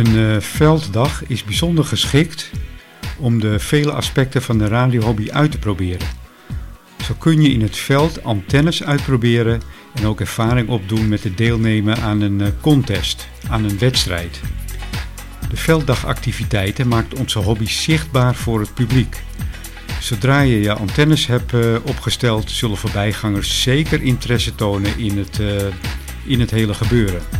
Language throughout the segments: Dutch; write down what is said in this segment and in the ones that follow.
Een uh, velddag is bijzonder geschikt om de vele aspecten van de radiohobby uit te proberen. Zo kun je in het veld antennes uitproberen en ook ervaring opdoen met het deelnemen aan een uh, contest, aan een wedstrijd. De velddagactiviteiten maakt onze hobby zichtbaar voor het publiek. Zodra je je antennes hebt uh, opgesteld, zullen voorbijgangers zeker interesse tonen in het, in het hele gebeuren.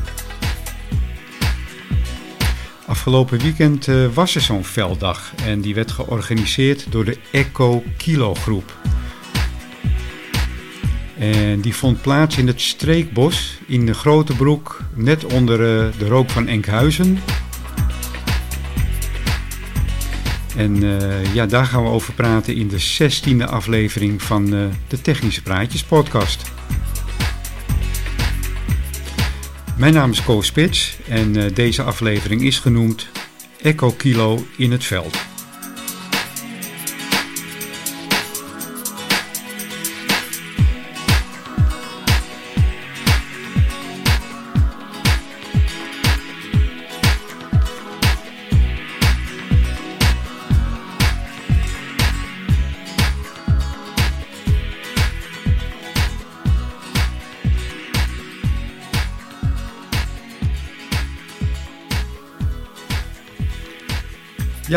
Afgelopen weekend uh, was er zo'n velddag en die werd georganiseerd door de Eco Kilo groep. En die vond plaats in het Streekbos in de Grote Broek, net onder uh, de rook van Enkhuizen. En uh, ja, daar gaan we over praten in de 16e aflevering van de Technische Praatjes podcast. Mijn naam is Koos Spits en uh, deze aflevering is genoemd Echo Kilo in het veld.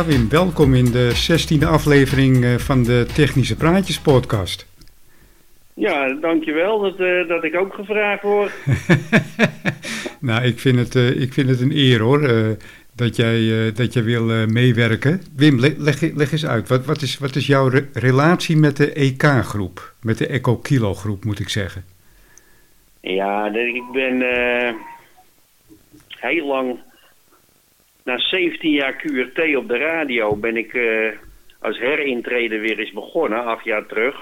Wim, welkom in de 16e aflevering eh, van de Technische Praatjes podcast. Ja, dankjewel dat, uh, dat ik ook gevraagd word. nou, ik vind, het, uh, ik vind het een eer hoor, uh, dat, jij, dat jij wil meewerken. Wim, leg, leg eens uit, wat, wat, is, wat is jouw re relatie met de EK-groep? Met de Eco Kilo groep, moet ik zeggen. Ja, ik ben heel lang na 17 jaar QRT op de radio ben ik uh, als herintreden weer eens begonnen, acht jaar terug.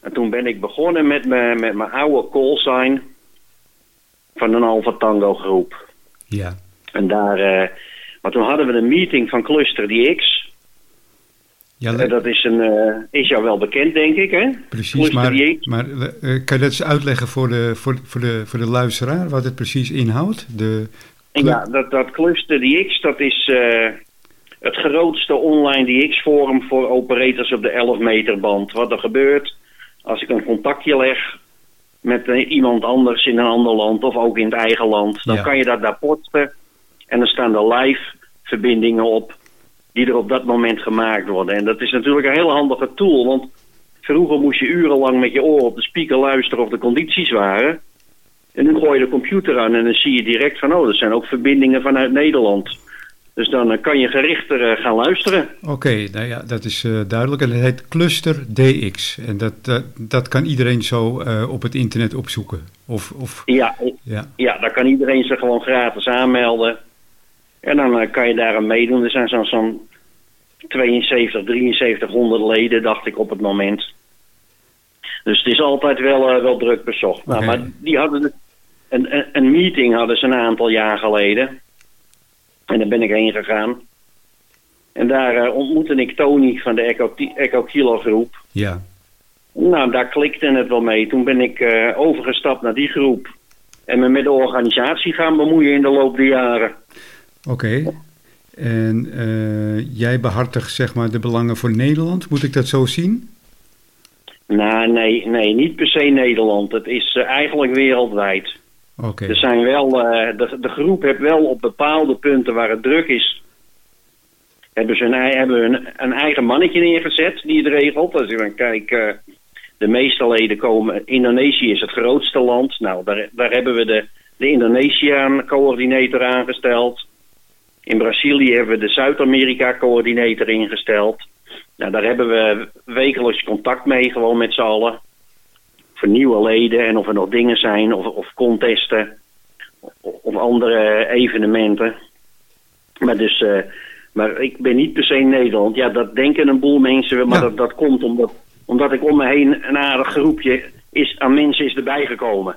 En toen ben ik begonnen met mijn met mijn oude callsign van een Alpha Tango groep. Ja. En daar, uh, maar toen hadden we een meeting van Cluster DX. Ja, uh, dat is, een, uh, is jou wel bekend, denk ik, hè? Precies, Cluster maar, DX. maar kan je dat eens uitleggen voor de, voor, voor, de, voor de luisteraar, wat het precies inhoudt? De ja, dat, dat Cluster DX, dat is uh, het grootste online DX-forum voor operators op de 11 meter band. Wat er gebeurt als ik een contactje leg met uh, iemand anders in een ander land of ook in het eigen land, dan ja. kan je dat daar posten en dan staan er live verbindingen op die er op dat moment gemaakt worden. En dat is natuurlijk een heel handige tool, want vroeger moest je urenlang met je oor op de speaker luisteren of de condities waren. En nu gooi je de computer aan en dan zie je direct van, oh, dat zijn ook verbindingen vanuit Nederland. Dus dan uh, kan je gerichter uh, gaan luisteren. Oké, okay, nou ja, dat is uh, duidelijk. En dat heet Cluster DX. En dat, dat, dat kan iedereen zo op het internet opzoeken? Of, of... Ja, ja. ja, daar kan iedereen zich gewoon gratis aanmelden. En dan kan je daar aan meedoen. Er zijn zo'n zo 72, 7300 leden, dacht ik op het moment. Dus het is altijd wel, wel druk bezocht. Okay. Nou, maar die hadden een, een, meeting hadden ze een aantal jaar geleden. En daar ben ik heen gegaan. En daar uh, ontmoette ik Tony van de Echo, Echo Kilo groep. Ja. Nou, daar klikte het wel mee. Toen ben ik uh, overgestapt naar die groep. En me met de organisatie gaan bemoeien in de loop der jaren. Oké. Okay. En uh, jij behartigt zeg maar de belangen voor Nederland. Moet ik dat zo zien? Nou, nee, nee niet per se Nederland. Het is eigenlijk wereldwijd. Okay. Er zijn wel, uh, de, de groep heeft wel op bepaalde punten waar het druk is, hebben ze een, hebben een, een eigen mannetje neergezet die het regelt. Als je dan kijkt, uh, de meeste leden komen, Indonesië is het grootste land. Nou, daar, daar hebben we de, de Indonesiaan-coördinator aangesteld. In Brazilië hebben we de Zuid-Amerika-coördinator ingesteld. Nou, daar hebben we wekelijks contact mee, gewoon met z'n allen voor nieuwe leden en of er nog dingen zijn of, of contesten of, of andere evenementen. Maar dus, uh, maar ik ben niet per se in Nederland. Ja, dat denken een boel mensen, maar ja. dat, dat komt omdat, omdat ik om me heen een aardig groepje is, aan mensen is erbij gekomen.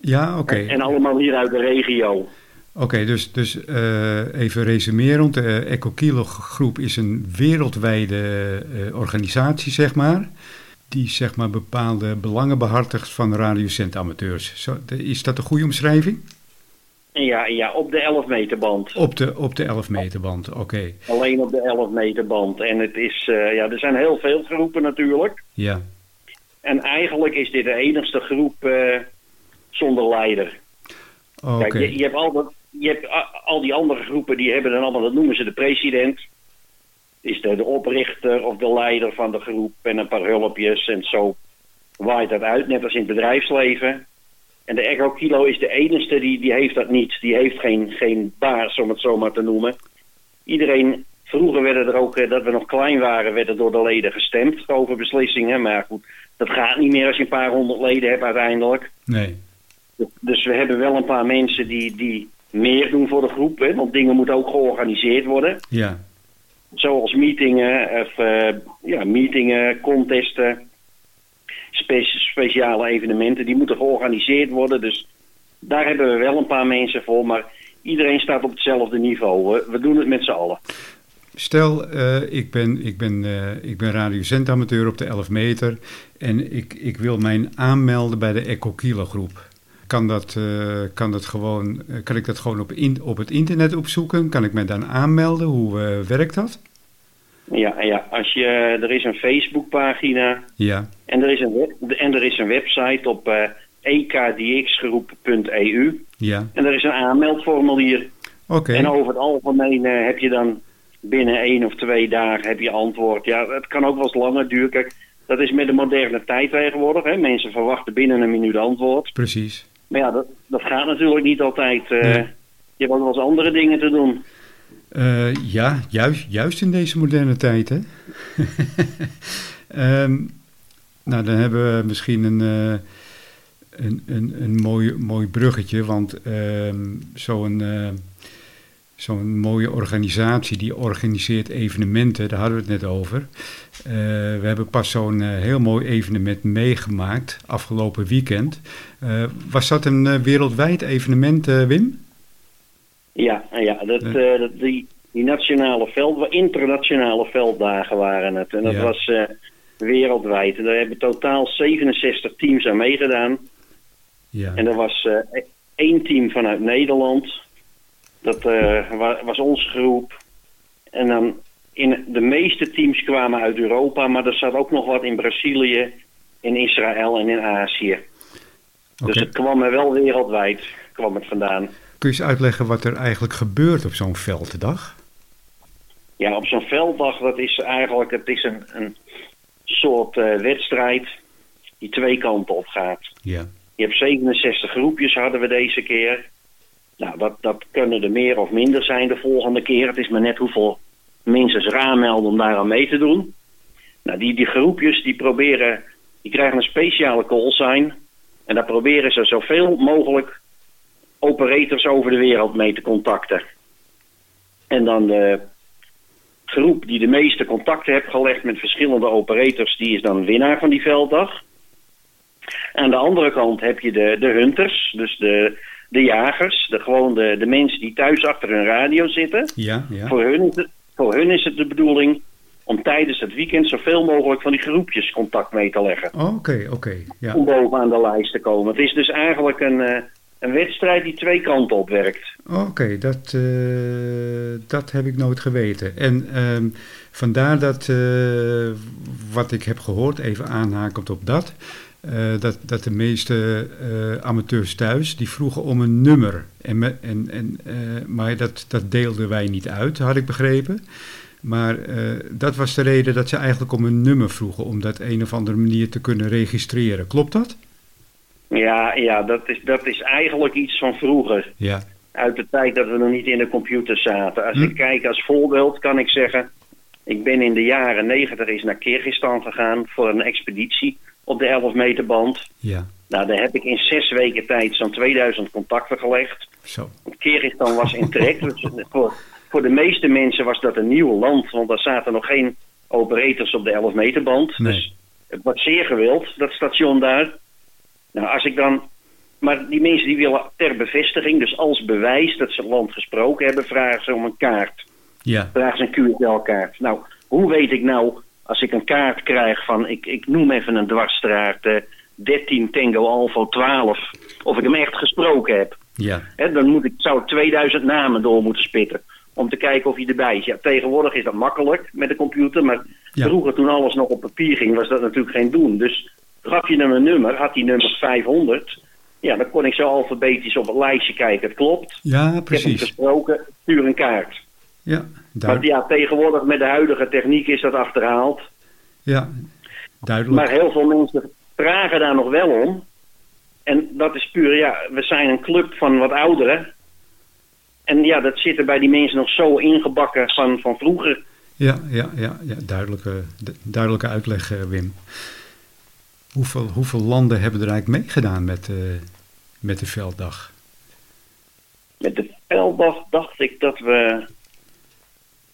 Ja, oké. Okay. En, en, allemaal hier uit de regio. Oké, okay, dus, dus uh, even resumerend. De uh, EcoKilo groep is een wereldwijde uh, organisatie, zeg maar die zeg maar bepaalde belangen behartigt van radiocentamateurs. Zo, is dat een goede omschrijving? Ja, ja, op de 11 meter band. Op de, op de 11 meter band, oké. Alleen op de 11 meter band. En het is, eh, ja, er zijn heel veel groepen natuurlijk. Ja, En eigenlijk is dit de enigste groep eh, zonder leider. oké. Kijk, je, je hebt, al, je hebt a- al die andere groepen, die hebben dan allemaal, dat noemen ze de president. Is de, de oprichter of de leider van de groep en een paar hulpjes en zo waait dat uit, net als in het bedrijfsleven. En de Echo Kilo is de enige die, die heeft dat niet. Die heeft geen, geen baas, om het zo maar te noemen. Iedereen, vroeger werden er ook, eh, dat we nog klein waren, werden door de leden gestemd over beslissingen. Maar goed, dat gaat niet meer als je een paar honderd leden hebt uiteindelijk. Nee, Dus we hebben wel een paar mensen die, die meer doen voor de groep. Hè, want dingen moeten ook georganiseerd worden. ja, Zoals meetingen, of, eh, ja, meetingen, contesten, spe- speciale evenementen. Die moeten georganiseerd worden. Dus daar hebben we wel een paar mensen voor. Maar iedereen staat op hetzelfde niveau. We, doen het met z'n allen. Stel, eh, ik ben, ik ben, eh, ik ben radiozendamateur op de 11 meter en ik, ik wil mij aanmelden bij de Eco Kilo groep. Kan, dat, eh, kan, dat gewoon, eh, kan ik dat gewoon op, in, op het internet opzoeken? Kan ik mij dan aanmelden? Hoe eh, werkt dat? Ja, ja, als je, er is een Facebookpagina Ja, en er is een, web, en er is een website op eh ekdxgroep.eu. ja, En er is een aanmeldformulier. oké. En over het algemeen heb je dan binnen één of twee dagen heb je antwoord. Ja, het kan ook wel eens langer duren. Kijk, dat is met de moderne tijd tegenwoordig. Hè. Mensen verwachten binnen een minuut antwoord. Precies. Maar ja, dat, dat gaat natuurlijk niet altijd. eh, Nee. Je hebt ook wel eens andere dingen te doen. Eh, ja, juist, juist in deze moderne tijd, hè? Ehm, nou, dan hebben we misschien een, eh, een, een, een mooi, mooi bruggetje, want ehm, zo'n zo'n mooie organisatie die organiseert evenementen, daar hadden we het net over. Eh, we hebben pas zo'n eh, heel mooi evenement meegemaakt afgelopen weekend. Eh, was dat een wereldwijd evenement, Wim? Ja, ja dat, die, die nationale veld, internationale velddagen waren het. En dat Ja. was wereldwijd. En daar hebben totaal 67 teams aan meegedaan. Ja. En er was eh, één team vanuit Nederland. Dat eh, wa- was onze groep. En dan in de meeste teams kwamen uit Europa, maar er zat ook nog wat in Brazilië, in Israël en in Azië. Dus het kwam er wel wereldwijd kwam het vandaan. Kun je eens uitleggen wat er eigenlijk gebeurt op zo'n velddag? Ja, op zo'n velddag, dat is eigenlijk het is een, een soort eh, wedstrijd die twee kanten op gaat. Ja. Je hebt 67 groepjes hadden we deze keer. Nou, dat, dat kunnen er meer of minder zijn de volgende keer. Het is maar net hoeveel mensen zich aanmelden om daar aan mee te doen. Nou, die, die groepjes die proberen, die krijgen een speciale call sign. En daar proberen ze zoveel mogelijk operators over de wereld mee te contacten. En dan de groep die de meeste contacten heeft gelegd met verschillende operators, die is dan winnaar van die velddag. Aan de andere kant heb je de, de hunters, dus de, de jagers, de, gewoon de, de mensen die thuis achter hun radio zitten. Ja, ja. Voor, hun, is het- voor hun is het de bedoeling om tijdens het weekend zoveel mogelijk van die groepjes contact mee te leggen. Oh, Oké, oké. Ja. Om bovenaan de lijst te komen. Het is dus eigenlijk een, eh, een wedstrijd die twee kanten op werkt. Oké, dat, eh, dat heb ik nooit geweten. En ehm, vandaar dat, eh, wat ik heb gehoord, even aanhakend op dat, eh, dat, dat de meeste eh, amateurs thuis, die vroegen om een nummer. En, me- en, en, eh, maar dat, dat deelden wij niet uit, had ik begrepen. Maar dat was de reden dat ze eigenlijk om een nummer vroegen, om dat een of andere manier te kunnen registreren. Klopt dat? Ja, ja dat, is, dat is eigenlijk iets van vroeger. Ja. Uit de tijd dat we nog niet in de computer zaten. Als Hm. ik kijk als voorbeeld kan ik zeggen... Ik ben in de jaren negentig eens naar Kyrgyzstan gegaan voor een expeditie op de 11 meter band. Ja, Nou, daar heb ik in zes weken tijd zo'n 2000 contacten gelegd. zo. Kyrgyzstan was in trek. dus voor, voor de meeste mensen was dat een nieuw land, want daar zaten nog geen operators op de 11 meter band. Nee. Dus het was zeer gewild, dat station daar. Nou, als ik dan. Maar die mensen die willen ter bevestiging, dus als bewijs dat ze het land gesproken hebben, vragen ze om een kaart. Ja, Vragen ze een QSL-kaart. Nou, hoe weet ik nou, als ik een kaart krijg van, ik, ik noem even een dwarsstraat, eh 13 Tango Alpha 12, of ik hem echt gesproken heb? Ja. Hè, dan moet ik, zou ik 2000 namen door moeten spitten. Om te kijken of hij erbij is. Ja, tegenwoordig is dat makkelijk met de computer. Maar Ja. vroeger, toen alles nog op papier ging, was dat natuurlijk geen doen. Dus gaf je hem een nummer, had hij nummer 500. Ja, dan kon ik zo alfabetisch op het lijstje kijken. Het klopt. Ja, Ik heb hem precies. gesproken, stuur een kaart. Ja, Maar ja, tegenwoordig met de huidige techniek is dat achterhaald. Ja, duidelijk. Maar heel veel mensen vragen daar nog wel om. En dat is puur, ja, we zijn een club van wat ouderen. En ja, dat zit er bij die mensen nog zo ingebakken van, van vroeger. Ja, ja, ja, ja duidelijke, du- duidelijke uitleg, eh, Wim. Hoeveel, hoeveel landen hebben er eigenlijk meegedaan met, eh, met de velddag? Met de velddag dacht ik dat we...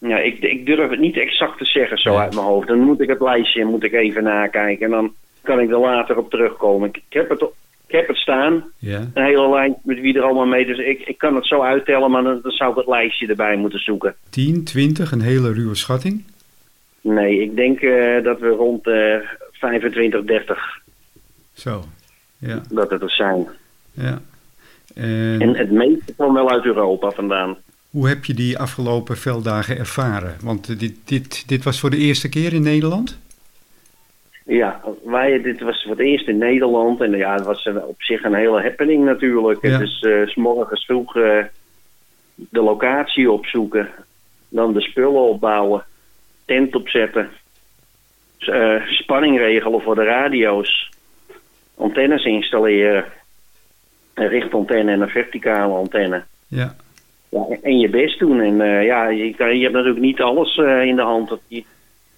Ja, ik, ik durf het niet exact te zeggen zo uit mijn hoofd. Dan moet ik het lijstje moet ik even nakijken. En dan kan ik er later op terugkomen. Ik, heb, het, ik heb het staan, Ja, een hele lijn met wie er allemaal mee. Dus ik, ik kan het zo uittellen, maar dan, dan zou ik het lijstje erbij moeten zoeken. 10, 20, een hele ruwe schatting. Nee, ik denk eh, dat we rond eh 25, 30 Zo, ja, dat het er zijn. ja. En, En het meeste kwam wel uit Europa vandaan. Hoe heb je die afgelopen velddagen ervaren? Want dit, dit, dit was voor de eerste keer in Nederland? Ja, wij, dit was voor het eerst in Nederland. En ja, het was op zich een hele happening natuurlijk. Ja. Eh, s morgens vroeg eh, de locatie opzoeken. Dan de spullen opbouwen. Tent opzetten. eh, spanning regelen voor de radio's. Antennes installeren. Een richtantenne en een verticale antenne. Ja, Ja, en je best doen. En eh, ja, je, kan, je hebt natuurlijk niet alles eh, in de hand. Je,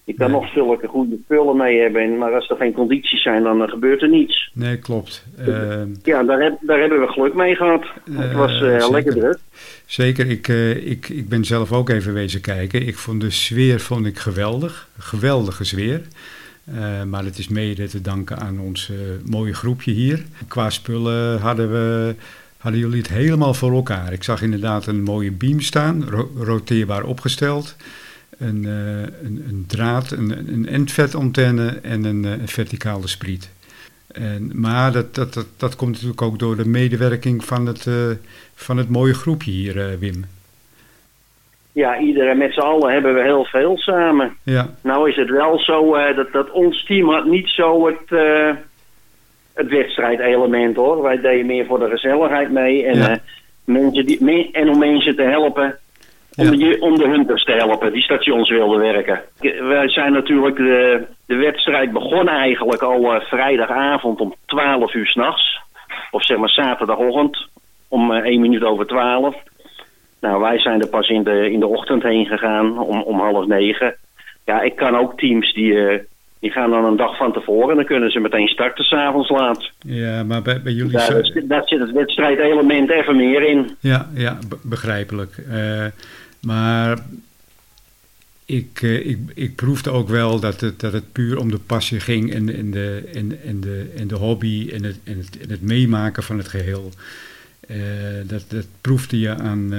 je kan Nee. nog zulke goede spullen mee hebben. En, maar als er geen condities zijn, dan eh, gebeurt er niets. nee, klopt. Eh, Ja, daar, heb, daar hebben we geluk mee gehad. het was lekker druk. Zeker, ik, ik, ik ben zelf ook even wezen kijken. Ik vond de sfeer vond ik geweldig. Geweldige sfeer. Maar het is mede te danken aan ons mooie groepje hier. Qua spullen hadden, we, hadden jullie het helemaal voor elkaar. Ik zag inderdaad een mooie beam staan, ro- roteerbaar opgesteld. Een, eh, een, een draad, een, een endvetantenne en een, eh, een verticale spriet. En, maar dat, dat, dat, dat komt natuurlijk ook door de medewerking van het, eh, van het mooie groepje hier, Wim. Ja, iedereen met z'n allen hebben we heel veel samen. Ja, Nou is het wel zo dat, dat ons team had niet zo het, het wedstrijdelement hoor. Wij deden meer voor de gezelligheid mee. En, Ja. eh, mensen die, me- en om mensen te helpen. Om, Ja. de, om de hunters te helpen, die stations wilden werken. K- Wij zijn natuurlijk de, de wedstrijd begonnen eigenlijk al eh, vrijdagavond om 12 uur s'nachts. Of zeg maar zaterdagochtend om eh 1 minuut over 12. Nou, wij zijn er pas in de, in de ochtend heen gegaan om, om half negen. Ja, ik kan ook teams die, eh, die gaan dan een dag van tevoren en dan kunnen ze meteen starten s'avonds laat. ja maar bij, bij jullie... Daar, zo- daar zit het wedstrijdelement even meer in. Ja, ja be- begrijpelijk. Eh, maar ik, eh, ik, ik proefde ook wel dat het, dat het puur om de passie ging en, en, de, en, en, de, en de hobby en het, en, het, en het meemaken van het geheel. Eh, dat, dat proefde je aan,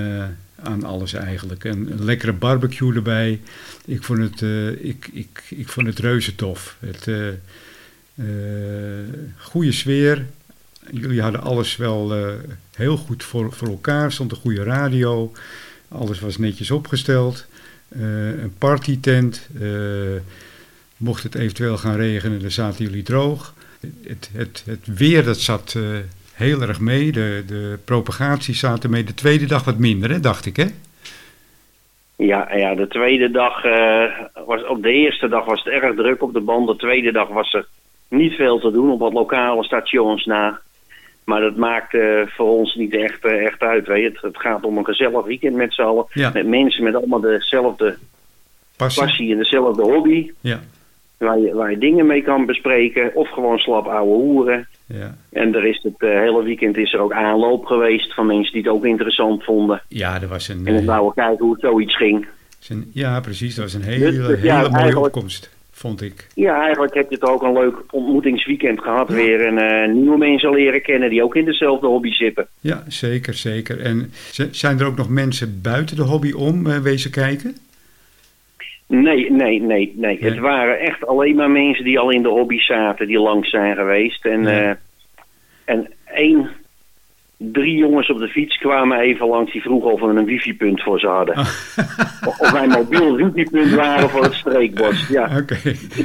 aan alles eigenlijk. Een, een lekkere barbecue erbij. Ik vond het, eh, ik, ik, ik vond het reuze tof. Het, eh, eh, goede sfeer. Jullie hadden alles wel heel goed voor, voor elkaar. Stond een goede radio. Alles was netjes opgesteld. Een partytent. Mocht het eventueel gaan regenen, dan zaten jullie droog. Het, het, het weer dat zat heel erg mee. De, de propagatie zaten mee. De tweede dag wat minder, hè, dacht ik, hè? Ja, ja de tweede dag, eh, was, op de eerste dag was het erg druk op de band. De tweede dag was er niet veel te doen op wat lokale stations na. Maar dat maakt voor ons niet echt, eh, echt uit. Weet je. Het, het gaat om een gezellig weekend met z'n allen. Ja. Met mensen met allemaal dezelfde Passie. passie en dezelfde hobby. Ja, Waar je, waar je dingen mee kan bespreken. Of gewoon slap ouwe hoeren. Ja. En er is het eh, hele weekend is er ook aanloop geweest van mensen die het ook interessant vonden. ja, er was een, En dan eh, wouden kijken hoe het zoiets ging. een- ja, precies. Dat was een hele, Dus, dus ja, hele mooie opkomst, vond ik. Ja, eigenlijk heb je het ook een leuk ontmoetingsweekend gehad weer. En eh, nieuwe mensen leren kennen die ook in dezelfde hobby zitten. Ja, zeker, zeker. En zijn er ook nog mensen buiten de hobby om eh, wezen kijken? Nee, nee, nee, nee, Nee. Het waren echt alleen maar mensen die al in de hobby zaten, die langs zijn geweest. En, eh, en één drie jongens op de fiets kwamen even langs die vroegen of we een wifi-punt voor ze hadden. Of of wij mobiel wifi-punt waren voor het streekbos. Ja, Oké.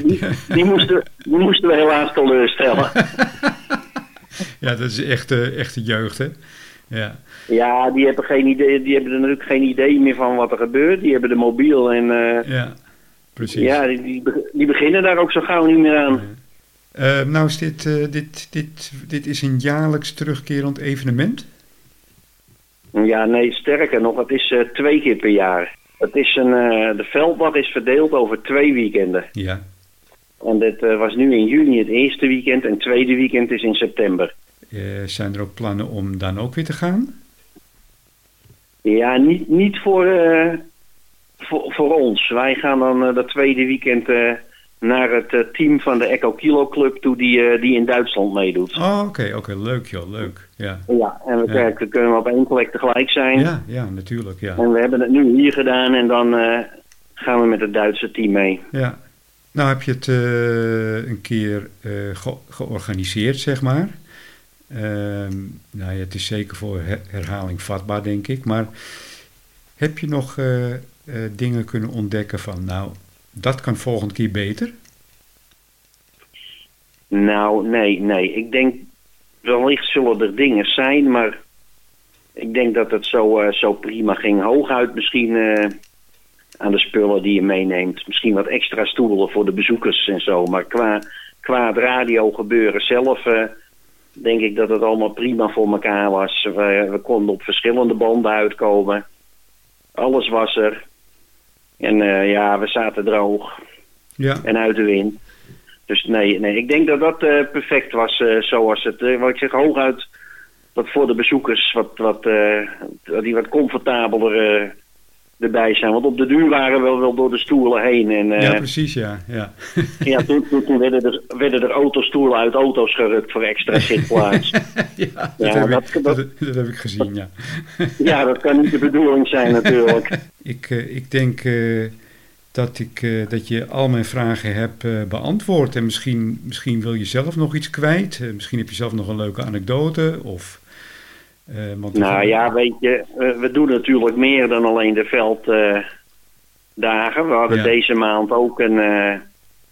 die, die moesten, die moesten we helaas teleurstellen. Ja, dat is echt, eh, echte jeugd, hè? Ja. Ja, die hebben, geen idee, die hebben er natuurlijk geen idee meer van wat er gebeurt. Die hebben de mobiel en eh, Ja, precies. ja, die, die, die beginnen daar ook zo gauw niet meer aan. Eh, nou is dit, eh, dit, dit, dit is een jaarlijks terugkerend evenement? Ja, nee, sterker nog, het is twee keer per jaar. Het is een, de velddag is verdeeld over twee weekenden. Ja. En dit was nu in juni het eerste weekend en het tweede weekend is in september. Zijn er ook plannen om dan ook weer te gaan? Ja, niet, niet voor, eh, voor, voor ons. Wij gaan dan eh, dat tweede weekend eh, naar het team van de Echo Kilo Club toe die, die in Duitsland meedoet. Oh, oké, oké, leuk joh, leuk. Ja. Ja, en we Ja. kunnen we op één plek tegelijk zijn. Ja, ja, natuurlijk, ja. En we hebben het nu hier gedaan en dan gaan we met het Duitse team mee. ja. Nou heb je het een keer ge- georganiseerd, zeg maar. Ehm, nou ja, het is zeker voor her- herhaling vatbaar, denk ik. Maar heb je nog eh, eh, dingen kunnen ontdekken van, nou, dat kan volgende keer beter? Nou, nee, nee. Ik denk, wellicht zullen er dingen zijn, maar ik denk dat het zo, eh, zo prima ging. Hooguit misschien aan de spullen die je meeneemt. Misschien wat extra stoelen voor de bezoekers en zo. Maar qua, qua het radiogebeuren zelf eh, denk ik dat het allemaal prima voor elkaar was. We, we konden op verschillende banden uitkomen. Alles was er. En eh, ja, we zaten droog Ja, en uit de wind. Dus nee, nee ik denk dat dat eh, perfect was eh, zoals het. wat ik zeg, hooguit dat voor de bezoekers wat, wat, die wat comfortabeler erbij zijn. Want op de duur waren we wel door de stoelen heen. En eh, ja ja, precies, ja. ja. toen, toen, toen werden, er, werden er autostoelen uit auto's gerukt voor extra zitplaats. ja, dat, Ja, heb dat- ik, dat- heb ik gezien, ja. ja, dat kan niet de bedoeling zijn natuurlijk. Ik, eh, ik denk eh, dat, ik, eh, dat je al mijn vragen hebt eh, beantwoord. En misschien, misschien wil je zelf nog iets kwijt. Eh, misschien heb je zelf nog een leuke anekdote. Of, eh, want Nou ja, weet je, eh, we doen natuurlijk meer dan alleen de velddagen. we hadden Ja. deze maand ook een, eh,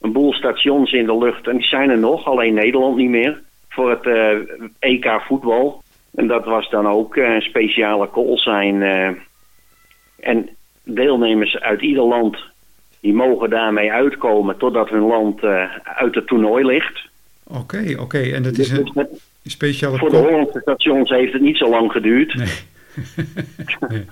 een boel stations in de lucht. En die zijn er nog, alleen Nederland niet meer. Voor het eh, EK voetbal. En dat was dan ook eh, een speciale call zijn. eh. en deelnemers uit ieder land, die mogen daarmee uitkomen totdat hun land eh, uit het toernooi ligt. Oké, oké. En dat is Dus een met- speciale... voor de Hollandse stations heeft het niet zo lang geduurd. Nee. Nee.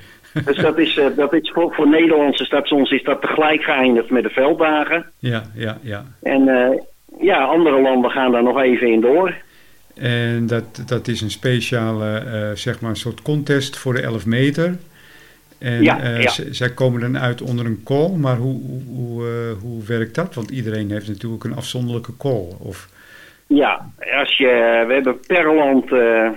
Dus dat is, eh, dat is voor, voor Nederlandse stations is dat tegelijk geëindigd met de velddagen. Ja, ja, ja. En eh, ja, andere landen gaan daar nog even in door. En dat, dat is een speciale, eh, zeg maar, een soort contest voor de 11 meter. En Ja, ja. z- zij komen dan uit onder een call, maar hoe, hoe, hoe, hoe werkt dat? Want iedereen heeft natuurlijk een afzonderlijke call. Of, Ja, als je, we hebben per land eh,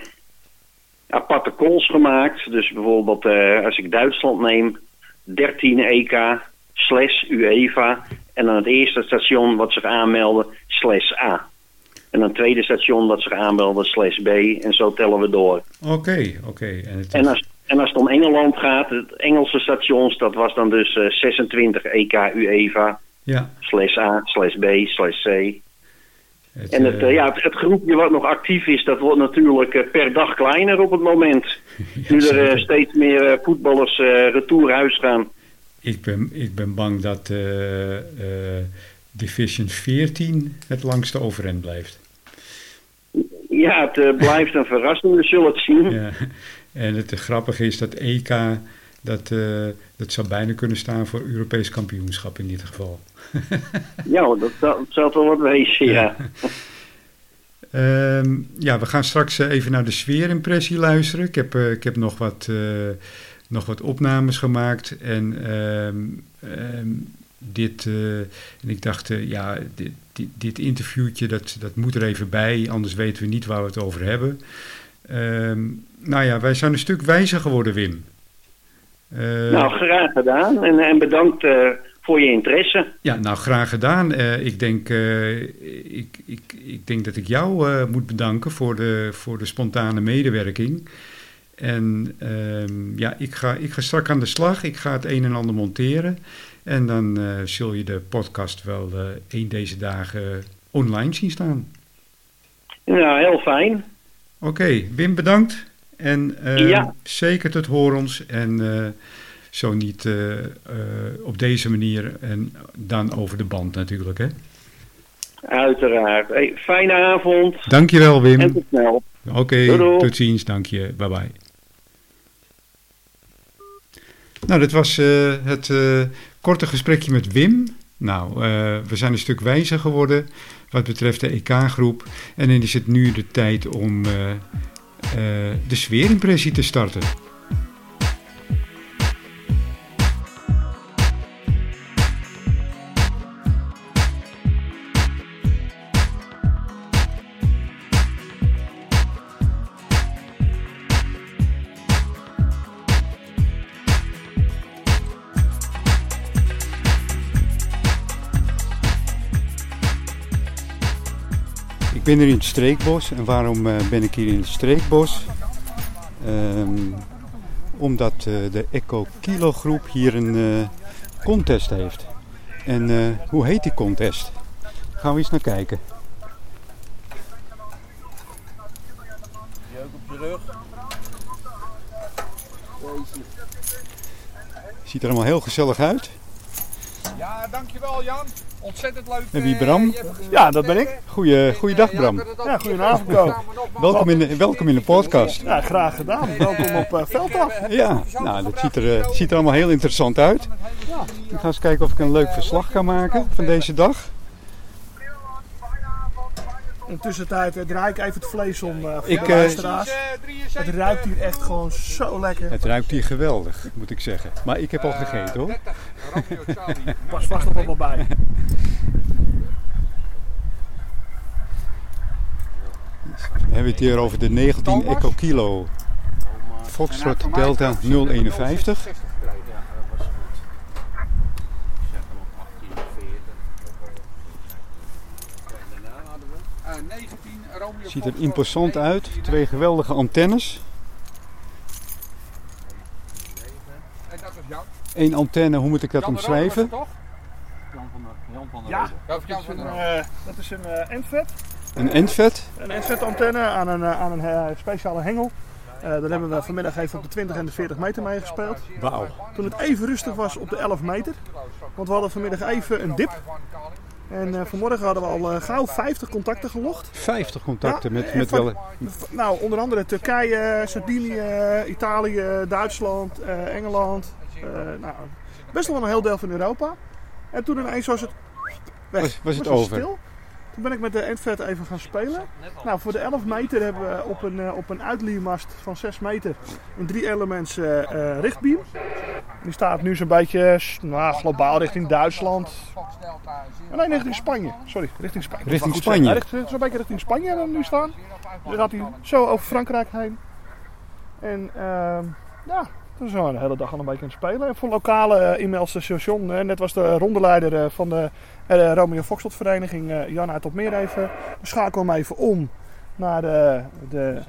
aparte calls gemaakt. Dus bijvoorbeeld eh, als ik Duitsland neem, 13 EK slash UEFA. En dan het eerste station wat zich aanmelden slash A. En dan het tweede station wat zich aanmelden slash B. En zo tellen we door. Oké, oké. En als, en als het om Engeland gaat, het Engelse stations, dat was dan dus eh, 26 EK UEFA, ja, slash A, slash B, slash C. het, En het, eh, eh, ja, het, het groepje wat nog actief is, dat wordt natuurlijk eh, per dag kleiner op het moment. ja, Nu er steeds meer voetballers eh retour huis gaan. ik, ben, ik ben bang dat Division 14 het langste overeind blijft. Ja, het blijft een verrassing, we zullen het zien. Ja. En het grappige is dat EK, dat, eh, dat zou bijna kunnen staan voor Europees kampioenschap in dit geval. Ja, dat, zou toch wat wezen, ja. Ehm, ja, we gaan straks eh, even naar de sfeerimpressie luisteren. Ik heb, eh, ik heb nog, wat, nog wat opnames gemaakt. En ehm, ehm, dit, en ik dacht, ja, dit, dit, dit interviewtje, dat, dat moet er even bij. Anders weten we niet waar we het over hebben. Nou ja, wij zijn een stuk wijzer geworden, Wim. Eh, Nou, graag gedaan. En, en bedankt eh, voor je interesse. Ja, nou graag gedaan. Eh, ik, denk, ik, ik, ik denk dat ik jou moet bedanken voor de, voor de spontane medewerking. En ehm, ja, ik ga, ik ga straks aan de slag. Ik ga het een en ander monteren. En dan zul je de podcast wel een deze dagen online zien staan. Ja, heel fijn. Oké, Wim bedankt. En ja. zeker tot horens. En zo niet uh, uh, op deze manier en dan over de band natuurlijk. Hè? Uiteraard. Hey, fijne avond. Dankjewel Wim. En tot snel. Oké, okay, tot ziens. Dank je. Bye bye. Nou, dit was uh, het korte gesprekje met Wim. Nou, we zijn een stuk wijzer geworden wat betreft de EK-groep. En dan is het nu de tijd om de sfeerimpressie te starten. Ik ben hier in het streekbos. En waarom uh, ben ik hier in het streekbos? Um, omdat uh, de Eco Kilo groep hier een uh, contest heeft. En hoe heet die contest? Gaan we eens naar kijken. Je ook op je rug. Ziet er allemaal heel gezellig uit. Ja, dankjewel Jan. Ontzettend leuk. En wie Bram? Ja, dat ben ik. Goeie, goeiedag Bram. Ja, goedenavond Ko. Welkom in, de, welkom in de podcast. Ja, graag gedaan. Welkom op uh, Veldaf. Ja, nou, dat ziet er, ziet er allemaal heel interessant uit. Ik ga eens kijken of ik een leuk verslag kan maken van deze dag. In de tussentijd uh, draai ik even het vlees om uh, voor ik, de luisteraars. Het ruikt hier echt gewoon zo lekker. Het ruikt hier geweldig, moet ik zeggen. Maar ik heb al gegeten hoor. Pas vast nog wel bij. We hebben het hier over de 19 Eco Kilo Foxtrot Delta 051. Ziet er imposant uit. Twee geweldige antennes. Eén antenne, hoe moet ik dat omschrijven? Ja, dat is een, uh, dat is een uh, endvet. Een endvet? Een endvet antenne aan een, uh, aan een uh, speciale hengel. Uh, daar hebben we vanmiddag even op de 20 en de 40 meter mee gespeeld. Wauw. Toen het even rustig was op de 11 meter. Want we hadden vanmiddag even een dip. En uh, vanmorgen hadden we al uh, gauw 50 contacten gelogd. 50 contacten ja, met, met wel... Nou, onder andere Turkije, Sardinië, Italië, Duitsland, uh, Engeland. nou, best wel een heel deel van Europa. En toen ineens was het weg. Was, was het over? Stil. Toen ben ik met de Endvet even gaan spelen. Nou, voor de 11 meter hebben we op een, op een uitliermast van 6 meter een 3 elements richtbeam. Die staat nu zo'n beetje nou, globaal richting Duitsland. Oh, nee, richting Spanje. Sorry, richting Spanje. Richting Spanje? Ja, richt, zo'n beetje richting Spanje hebben we nu staan. Dan gaat hij zo over Frankrijk heen. En uh, ja, toen zijn we de hele dag al een beetje aan het spelen. En voor lokale uh, e-mails station, uh, net was de rondeleider uh, van de Romeo Foxtrot vereniging, Jan uit Opmeer even. We schakelen hem even om naar de, de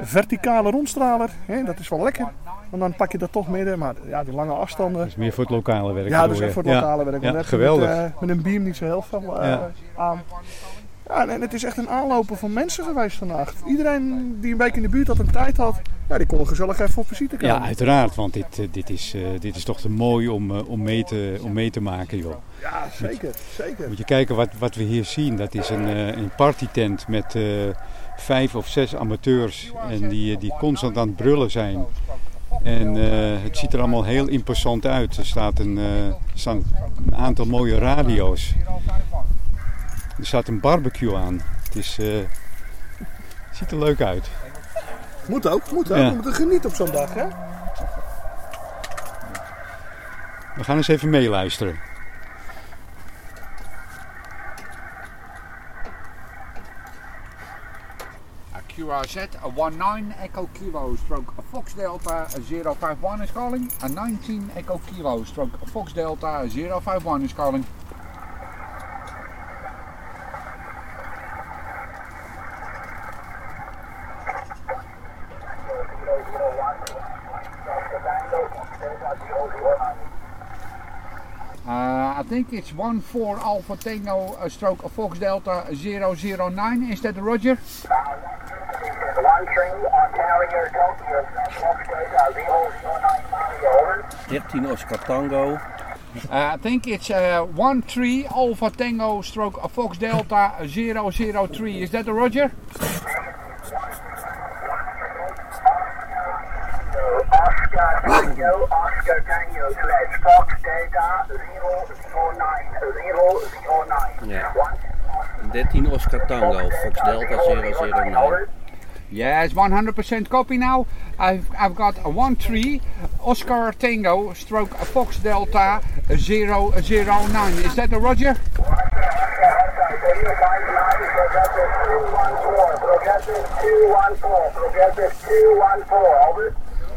verticale rondstraler. Hè, dat is wel lekker. Want dan pak je dat toch midden. Maar ja, die lange afstanden. Dat is meer voor het lokale werk. Ja, dat is echt voor het lokale ja. werk. Ja, geweldig. Met, uh, met, een beam niet zo heel veel uh, aan. Ja, en het is echt een aanlopen van mensen geweest vandaag. Iedereen die een beetje in de buurt had en tijd had, ja, die kon gezellig even op visite komen. Ja, uiteraard, want dit, dit, is, uh, dit is toch te mooi om, uh, om, mee te, om mee te maken, joh. Ja, zeker, moet, zeker. Moet je kijken wat, wat we hier zien. Dat is een, uh, een partytent met vijf of zes amateurs en die, die constant aan het brullen zijn. En uh, het ziet er allemaal heel imposant uit. Er staat een, uh, er staan een aantal mooie radio's. Er staat een barbecue aan. Het is, uh, ziet er leuk uit. Moet ook, moet ook. Ja. We moeten genieten op zo'n dag, hè? We gaan eens even meeluisteren. QRZ, a 19 Echo Kilo stroke a Fox Delta 051 is calling, a 19 Echo Kilo stroke a Fox Delta 051 is calling. I think it's 1-4 Alpha Tango uh, stroke a Fox Delta 009. Is that Roger? One three on carrier Tokyo, Fox Data 009 over. 13 Oscar Tango. I think it's uh, 1-3 Alpha Tango stroke a Fox Delta 003. Is that Roger? Tango, Fox Delta 009. over. Yes, 100% copy now. I've, I've got a 1-3 Oscar Tango stroke a Fox Delta 009. Is that a Roger?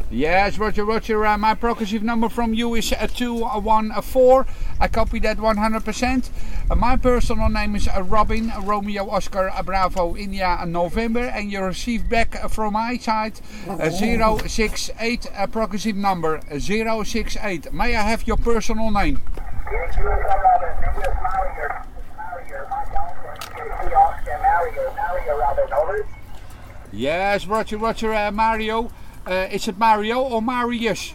Yes, Roger, Roger. Uh, my progressive number from you is uh, 214. I copy that 100%. Uh, my personal name is uh, Robin, Romeo Oscar uh, Bravo India November. And you receive back uh, from my side uh, 068 uh, progressive number uh, 068. May I have your personal name? Yes, Roger, Roger, uh, Mario. Uh, is it Mario or Marius?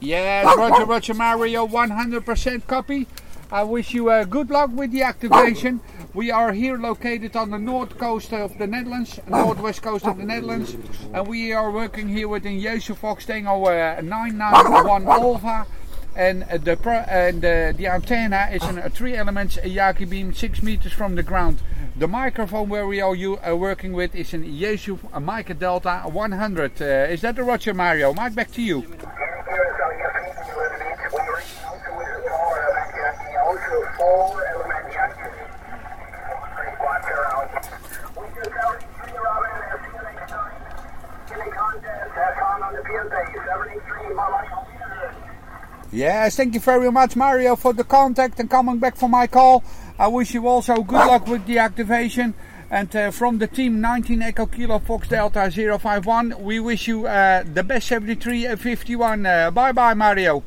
Yes, Roger, Roger, Mario, 100% copy. I wish you uh, good luck with the activation. We are here located on the north coast of the Netherlands, northwest coast of the Netherlands, and we are working here with the Jesu Fox Tango uh, 991 Alpha. And uh, the pro- and uh, the antenna is a three elements Yaki beam six meters from the ground. The microphone where we are you, uh, working with is an Jesu uh, Mica Delta 100. Uh, is that the Roger Mario? Mike, back to you. Yes, thank you very much, Mario, for the contact and coming back for my call. I wish you also good luck with the activation. And uh, from the team 19 Echo Kilo Fox Delta 051, we wish you uh, the best 73 and 51. Uh, bye bye, Mario.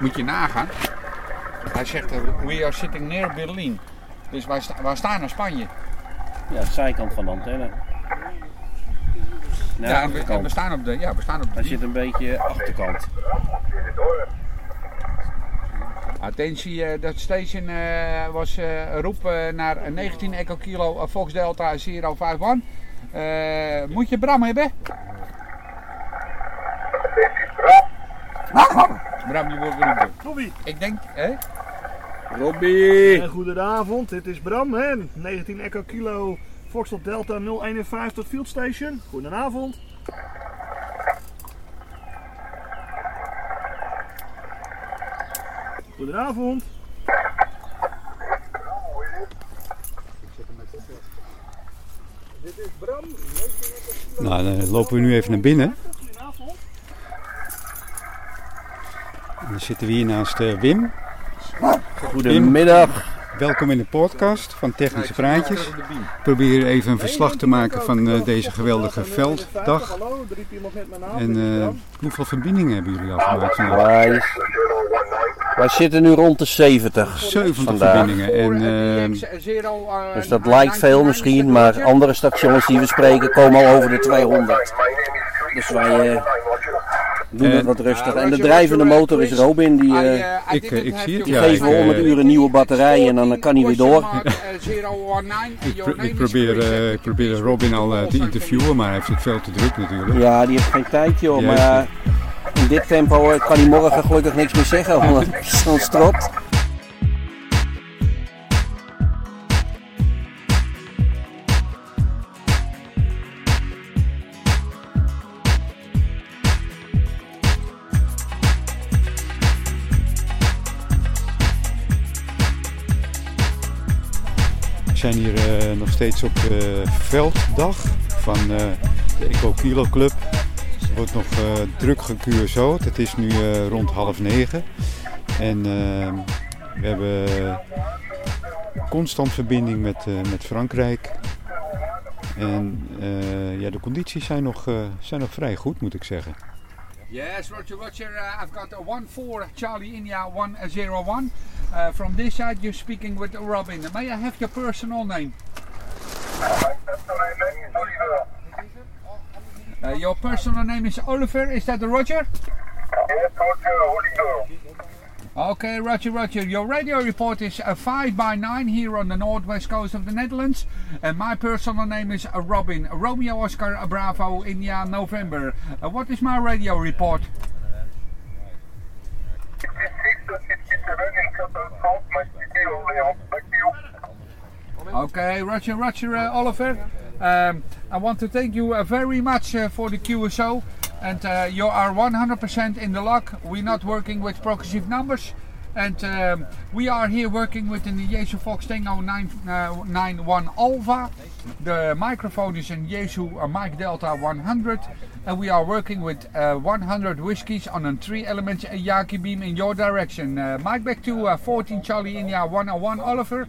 Moet je nagaan. Hij zegt, uh, we are sitting near Berlin. Dus wij, sta- wij staan in Spanje. Ja, de zijkant van de antenne. Nee, Ja, we, staan op de, ja, we staan op de Hij zit een beetje achterkant. Attentie, eh, dat station eh, was eh roep eh, naar een 19 Echo Kilo eh, Fox Delta 051. Eh, moet je Bram hebben? Bram, je wordt geroepen. Ik denk, hè? Robbie! En goedenavond, dit is Bram, hè? 19 Echo Kilo Foxtrot Delta 051 Field Station. Goedenavond. Goedenavond. Dit is Bram. Nou, dan lopen we nu even naar binnen. Goedenavond. En dan zitten we hier naast eh, Wim. Goedemiddag. Welkom in de podcast van Technische Praatjes. Ik probeer even een verslag te maken van eh, deze geweldige velddag. En eh, hoeveel verbindingen hebben jullie al gemaakt vandaag? Wij, wij zitten nu rond de 70. 70 vandaag. verbindingen. En eh, Dus dat lijkt veel misschien, maar andere stations die we spreken komen al over de 200. Dus wij eh, doen het wat rustiger. En de drijvende motor is Robin, die eh, Ik, eh, ik zie het, die ja, geven we ik, om het eh, uur een nieuwe batterij en dan kan hij weer door. ik, pro- ik probeer, eh, ik probeer Robin al eh, te interviewen, maar hij heeft het veel te druk natuurlijk. Ja, die heeft geen tijd joh, maar in dit tempo eh, kan hij morgen gelukkig niks meer zeggen, want zo'n strot. Steeds op de velddag van eh, de Eco Kilo Club. Wordt nog eh, druk gecuurzoot. Het is nu eh, rond half negen. En eh, we hebben constant verbinding met, met Frankrijk. En ja, de condities zijn nog, zijn nog vrij goed, moet ik zeggen. Yes, Roger, Roger. Uh, I've got a 1-4 Charlie India 101. Uh, from this side, you're speaking with Robin. May I have your personal name? Uh, your personal name is Oliver. Is that the Roger? Oliver. Okay, Roger, Roger. Your radio report is a 5 by 9 here on the northwest coast of the Netherlands. And my personal name is uh, Robin. Romeo Oscar Bravo India November. Uh, what is my radio report? Okay, Roger, Roger, uh, Oliver. Um, I want to thank you uh, very much uh, for the QSO. And uh, you are 100% in the lock. We're not working with progressive numbers. And um, we are here working with the Jesu Fox Tango 991 Alpha. The microphone is in Jesu uh, Mike Delta 100. And we are working with uh, 100 whiskies on a 3 element Yaki beam in your direction. Uh, Mike back to uh, 14 Charlie India 101 Oliver.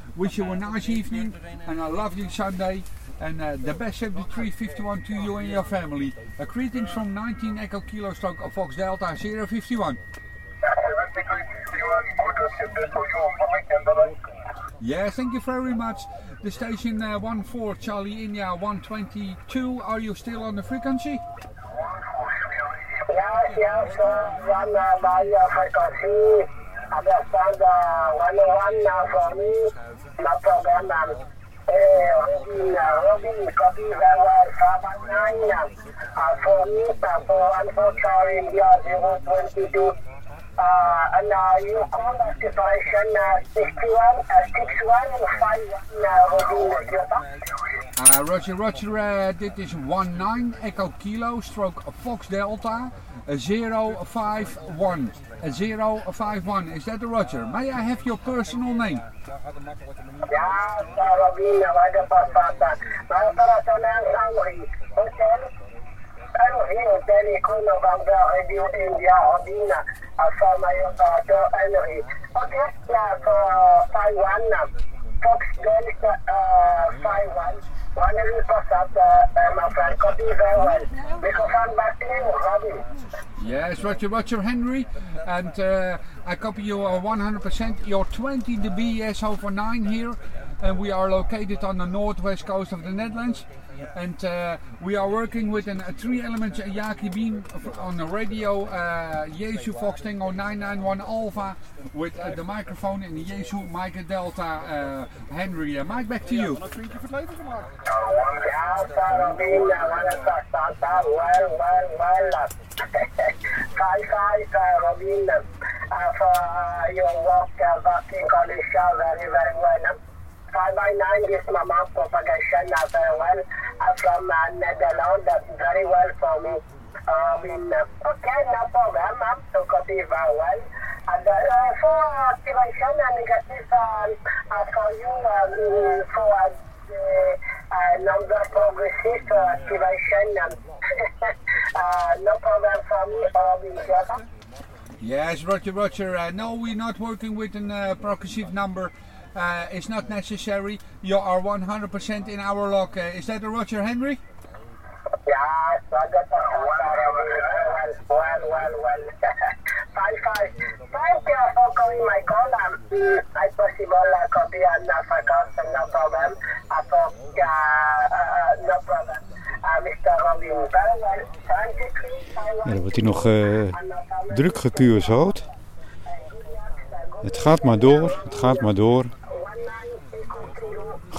wish you a nice evening and a lovely Sunday. And uh, the best of the 351 to you and your family. Uh, greetings from 19 Echo Kilo of Fox Delta 051. 7351, good field day for you and good weekend, bye-bye. Yes, thank you very much. The station uh, 14 Charlie India 122. Are you still on the frequency? Yes, yes, uh, one uh, by uh, frequency. Uh, 101 now for me. No problem. Um, eh, Robin, uh, Robin, copy very well. 519 uh, for me, uh, for one for Charlie India 022. Uh, and uh, you call the separation uh, 61, uh, 61 and 51 uh, Robin Kyoto. Uh, Roger, Roger, uh, dit is 19 Echo Kilo stroke Fox Delta uh, 051. Uh, 051, is that the Roger? May I have your personal name? Ja, Carolina, vai de. Vai operațional Henry. Hotel. Henry, hotel cu November Radio India, Odina. Așa mai operator Henry. Ok, la Taiwan. Fox Delta uh, 51. One passata, uh, my friend. Copy very well. Microphone back to. Yes, Roger, Roger Henry. And uh, I copy you uh, 100%. You're 20 dB over 9 here. And we are located on the northwest coast of the Netherlands. And uh, we are working with an, a three element Yaki beam f- on the radio uh, Jesu Fox Tango 991 Alpha with uh, the microphone in the Jesu Mike Delta uh, Henry. Uh, Mike, back to you. Uh, for uh, uh. Five by nine, this mama propagation, uh, very well. Uh, from uh, Netherlands, that's very well for me. Um, in okay, no problem, ma'am. So copy very well. And uh, for activation, uh, negative um, uh, for you um, for uh, the uh, number progressive uh, activation. Um, uh, no problem for me or in Yes, Roger, Roger. Uh, no, we're not working with a uh, progressive number. Uh, it's not necessary. You are 100% in our log. Uh, is that a Roger Henry? Yeah, so I got the well, well, well, well. fine, fine. Thank you for calling my call. Um, mm, I possible uh, copy on uh, Africa, no problem. I thought, uh, uh, no problem. Uh, Mr. Robin, very well. Thank you, Chris. I Ja, dan wordt hij nog eh, druk gecuurzoot. Het gaat maar door, het gaat maar door.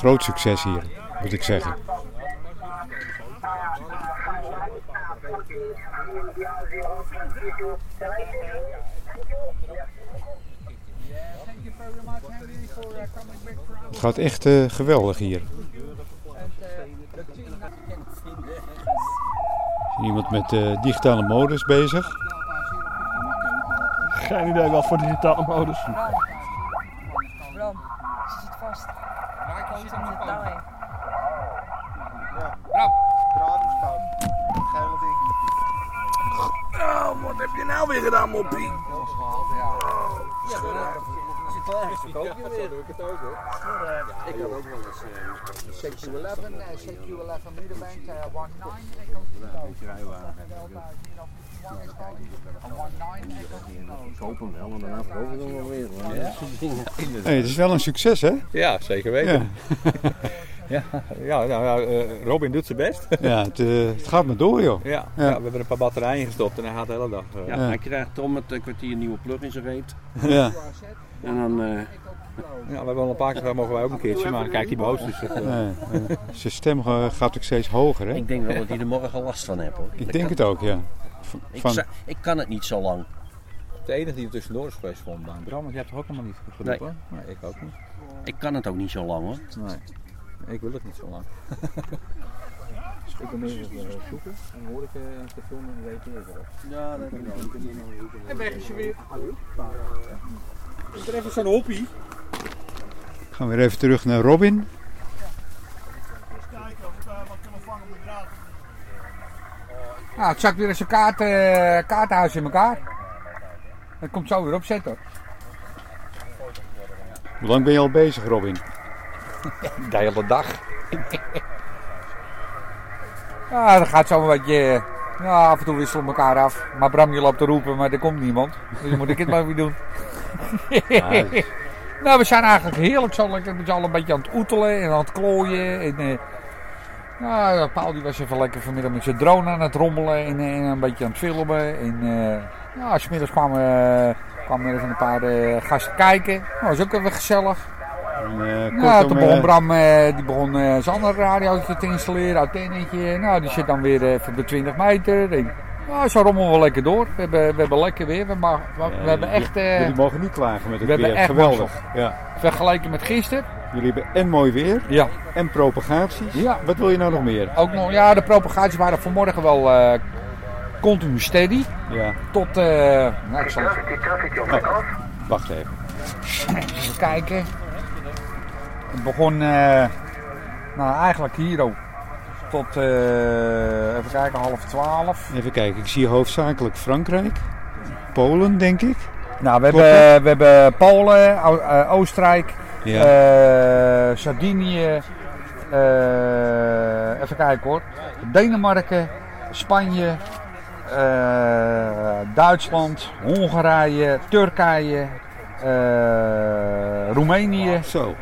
Groot succes hier, moet ik zeggen. Het gaat echt eh, geweldig hier. Iemand met eh, digitale modus bezig. Geen idee wat voor digitale modus. CQ11 middenbank, uh, 19 Echo Kilo. Ik hoop hem wel, maar daarna verkoop ik hem wel weer. hoor. Hey, het is wel een succes, hè? Ja, zeker weten. Ja, ja, nou, ja eh, Robin doet zijn best. ja het, eh, het gaat maar door, joh. Ja, Ja. ja. we hebben er een paar batterijen gestopt en hij gaat de hele dag. eh, Ja, Ja. hij krijgt Tom met een kwartier nieuwe plug in zijn reet. Ja. En dan, eh, ja, we hebben al een paar keer mogen wij ook een keertje, maar kijkt hij boos. Dus, het, eh, Nee, nee. Zijn stem eh, gaat ook steeds hoger, hè? ik denk wel dat hij er morgen last van heeft hoor. Ik denk het ook, ja. Ik, Van, ik kan het niet zo lang. de enige die er tussendoor is geweest vond Baan. Bram, want je hebt toch ook helemaal niet geroepen? Nee. ik ook niet. Ik kan het ook niet zo lang hoor. Nee, ik wil het niet zo lang. ik ben meer uh, zoeken en hoor ik een station en weet ik het Ja, dat En weg is je weer. Is er even zo'n hoppie? Gaan we weer even terug naar Robin. Kijken of we wat kunnen vangen met draad. Nou, het zakt weer eens een kaart, eh, kaartenhuis in elkaar. Dat komt zo weer opzetten. Hoe lang ben je al bezig, Robin? De hele dag. Ja, dat gaat zo een beetje. Ja, af en toe wisselen we elkaar af. Maar Bram, je loopt te roepen, maar er komt niemand. Dus dan moet ik het maar weer doen. nou, we zijn eigenlijk heerlijk zo lekker met z'n allen een beetje aan het oetelen en aan het klooien. En, eh, nou, Paul die was even lekker vanmiddag met zijn drone aan het rommelen en, eh, en een beetje aan het filmen. En eh ja, smiddags kwamen, eh, kwamen er even een paar eh, gasten kijken. Dat was ook even gezellig. En, kortom, toen begon Bram die begon, zijn andere radiootje te installeren, antennetje. Nou, die zit dan weer even de 20 meter. En, nou, zo rommelen we lekker door. We hebben, we hebben lekker weer. We, mag, we, hebben echt, eh, Jullie mogen niet klagen met het we weer. hebben echt Geweldig. Ja. vergeleken met gisteren. Jullie hebben en mooi weer Ja. en propagaties. Ja. Wat wil je nou nog meer? Ook nog, ja, de propagaties waren vanmorgen wel eh, continu steady. Ja, Tot, eh, nou, ik zal even, wacht even. even kijken. Het begon, nou eigenlijk hier ook. Tot, eh, even kijken, half twaalf. Even kijken, ik zie hoofdzakelijk Frankrijk. Polen, denk ik. Nou, we Klopt hebben, we hebben Polen, eh, Oostenrijk, Ja. eh, Sardinië, even kijken hoor, Denemarken, Spanje, Duitsland, Hongarije, Turkije, Roemenië. Zo.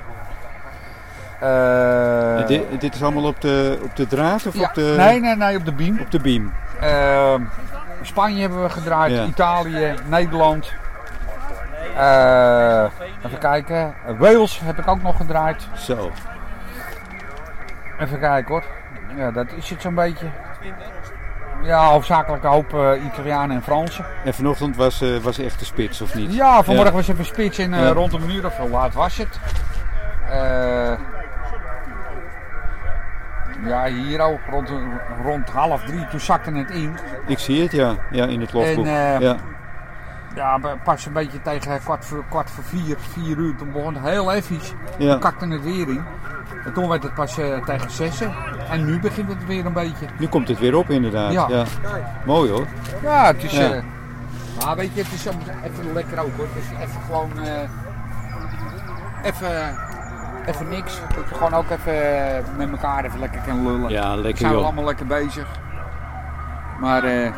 Eh, dit, dit is allemaal op de, op de draad of ja, op de, nee, nee, nee, op de beam. op de beam? Eh, Spanje hebben we gedraaid, Ja. Italië, Nederland. Eh, even kijken. Wales heb ik ook nog gedraaid. Zo. Even kijken hoor. Ja, dat is het zo'n beetje. Ja, hoofdzakelijk een hoop eh, Italianen en Fransen. En vanochtend was, eh, was echt de spits, of niet? Ja, vanmorgen Ja. was even spits en eh, Ja. rond een uur of hoe laat was het? Ja, hier ook rond, rond half drie, toen zakte het in. Ik zie het, ja. Ja, in het logboek. En, eh, ja. Ja, pas een beetje tegen kwart voor, kwart voor vier, vier uur. Toen begon het heel even. Ja. Toen kakte het weer in. En toen werd het pas eh, tegen zessen. En nu begint het weer een beetje. Nu komt het weer op, inderdaad. Ja. Ja. Mooi hoor. Ja, het is... Ja. eh, maar weet je, het is even lekker ook hoor. Het is even gewoon... even... Even niks. Dat je gewoon ook even eh, met elkaar even lekker kan lullen. Ja, lekker zijn we joh. allemaal lekker bezig. Maar... eh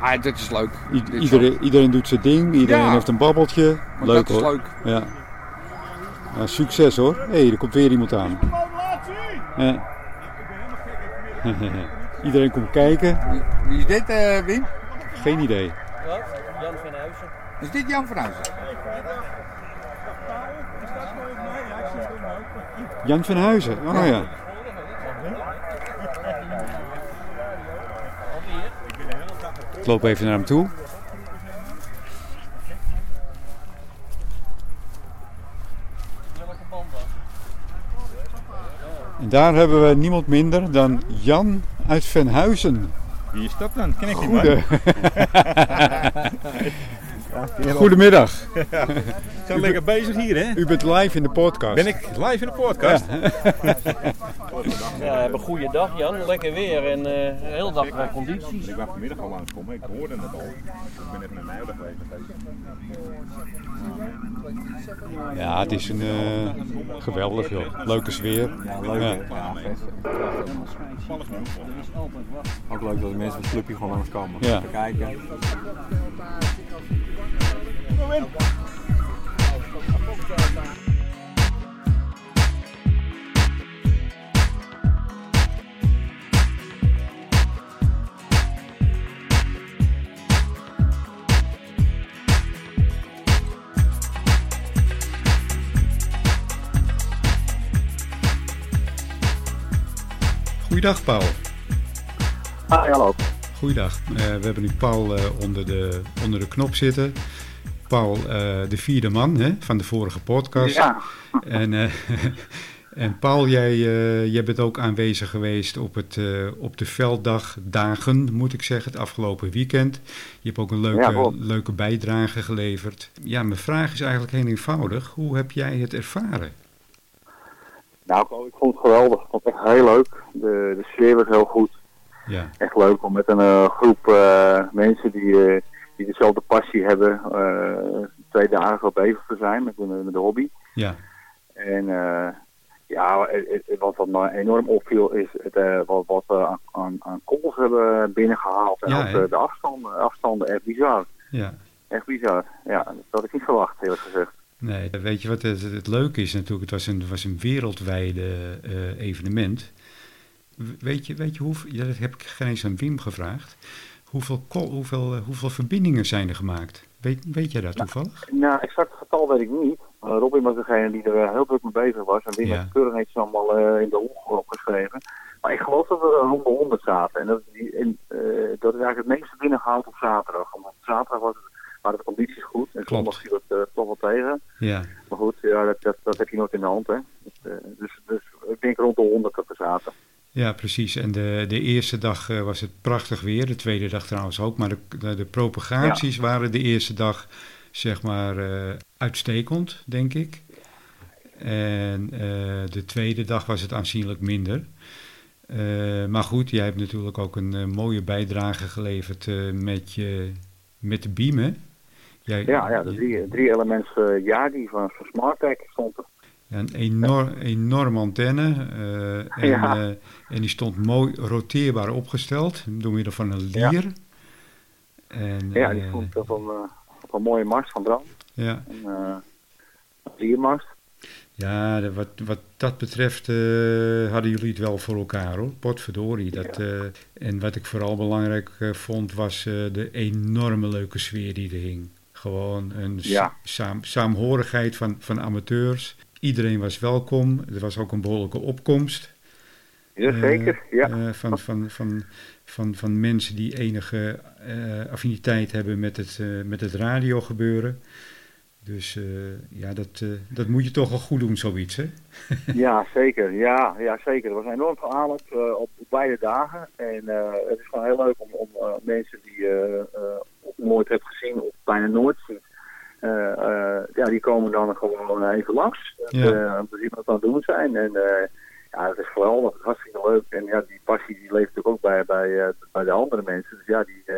ah, dit is leuk. I- Dit is iedereen, iedereen doet zijn ding, iedereen Ja. heeft een babbeltje. Maar leuk dat is hoor. leuk. Ja. Nou, succes hoor. Hé, hey, er komt weer iemand aan. Ja. iedereen komt kijken. Wie, wie is dit, eh, Wim? Geen idee. Jan van Huizen. Is dit Jan van Huizen? Jan van Huizen, oh ja. Ik loop even naar hem toe. En daar hebben we niemand minder dan Jan uit Venhuizen. Wie is dat dan? Ken ik niet Goedemiddag. Zijn lekker bezig hier, hè? U bent live in de podcast. Ben ik live in de podcast? Ja, we hebben een goede dag Jan, lekker weer en eh, een hele dag condities. Ik wou vanmiddag al langskomen, ik hoorde het al. Ik ben even met mij geweest. Ja, het is een eh, geweldig joh. Leuke sfeer. Ja, leuk. Ja. Ja. Ook leuk dat de mensen van het clubje gewoon langskomen. Ja. Te kijken. Goeiedag Paul. Ah, hallo. Goeiedag. Eh, we hebben nu Paul eh, onder, de, onder de knop zitten. Paul, eh, de vierde man hè, van de vorige podcast. Ja. En, eh, en Paul, jij, eh, jij bent ook aanwezig geweest op, het, op de velddagdagen, moet ik zeggen, het afgelopen weekend. Je hebt ook een leuke, Ja, leuke bijdrage geleverd. Ja, mijn vraag is eigenlijk heel eenvoudig. Hoe heb jij het ervaren? Nou, ik vond het geweldig. Ik vond het echt heel leuk. De, de sfeer was heel goed. Ja, Echt leuk om met een groep mensen die, die dezelfde passie hebben, eh, twee dagen bezig te zijn met, met de hobby. ja, En eh, ja, wat, wat me enorm opviel is het, eh, wat, wat we aan, aan, aan calls hebben binnengehaald. En Ja, ook de, de afstanden, afstanden, echt bizar. ja. Echt bizar. Ja, dat had ik niet verwacht, eerlijk gezegd. Nee, weet je wat het, het leuke is natuurlijk? Het was een, was een wereldwijde evenement. Weet je, weet je hoeveel, dat heb ik geen eens aan Wim gevraagd. Hoeveel, hoeveel, eh, hoeveel verbindingen zijn er gemaakt? Weet, weet jij dat toevallig? Nou, exact getal weet ik niet. Uh, Robin was degene die er eh, heel druk mee bezig was. En Wim Ja. heeft het keurig netjes allemaal eh, in de hoek opgeschreven. Maar ik geloof dat we rond de 100 zaten. En dat, is die, en, dat is eigenlijk het meeste binnengehaald op zaterdag. Omdat zaterdag was het, waren de condities goed. En zondag viel het toch wel tegen. Ja, Maar goed, ja, dat, dat, dat heb je nooit in de hand. Hè. Dus, dus, dus ik denk rond de 100 dat we zaten. Ja precies. En de, de eerste dag eh, was het prachtig weer. De tweede dag trouwens ook. Maar de, de, propagaties waren de eerste dag, zeg maar, eh, uitstekend, denk ik. En eh, de tweede dag was het aanzienlijk minder. Maar goed, jij hebt natuurlijk ook een mooie bijdrage geleverd met, je, met de beam, hè? Jij, Ja, ja de drie, drie elements Yagi van, van SmartTech stond er. Ja, een enorm, enorme antenne. eh, en, Ja. eh, en die stond mooi roteerbaar opgesteld door middel van een Ja. lier. En, Ja, die eh, stond op een, op een mooie mast van Bram. ja, Een viermast. ja de- wat, wat dat betreft hadden jullie het wel voor elkaar hoor. Potverdorie. Dat, en wat ik vooral belangrijk vond was de enorme leuke sfeer die er hing. Gewoon een Ja. saam, saamhorigheid van, van amateurs. Iedereen was welkom. Er was ook een behoorlijke opkomst. Jazeker, Eh, ja. eh, van, van, van, van, van mensen die enige eh, affiniteit hebben met het, met het radiogebeuren. Dus ja, dat, dat moet je toch wel goed doen, zoiets, hè? ja, zeker. Ja, ja, zeker. Er was een enorm eh, op, op beide dagen. En het is gewoon heel leuk om, om mensen die je nooit hebt gezien of bijna nooit ziet. Eh, eh, ja, die komen dan gewoon even langs. Ja. eh, om te zien wat we aan het doen zijn. En eh, ja, het is geweldig. Is hartstikke leuk. En ja, die passie die leeft natuurlijk ook bij, bij, eh, bij de andere mensen. Dus ja, die, eh,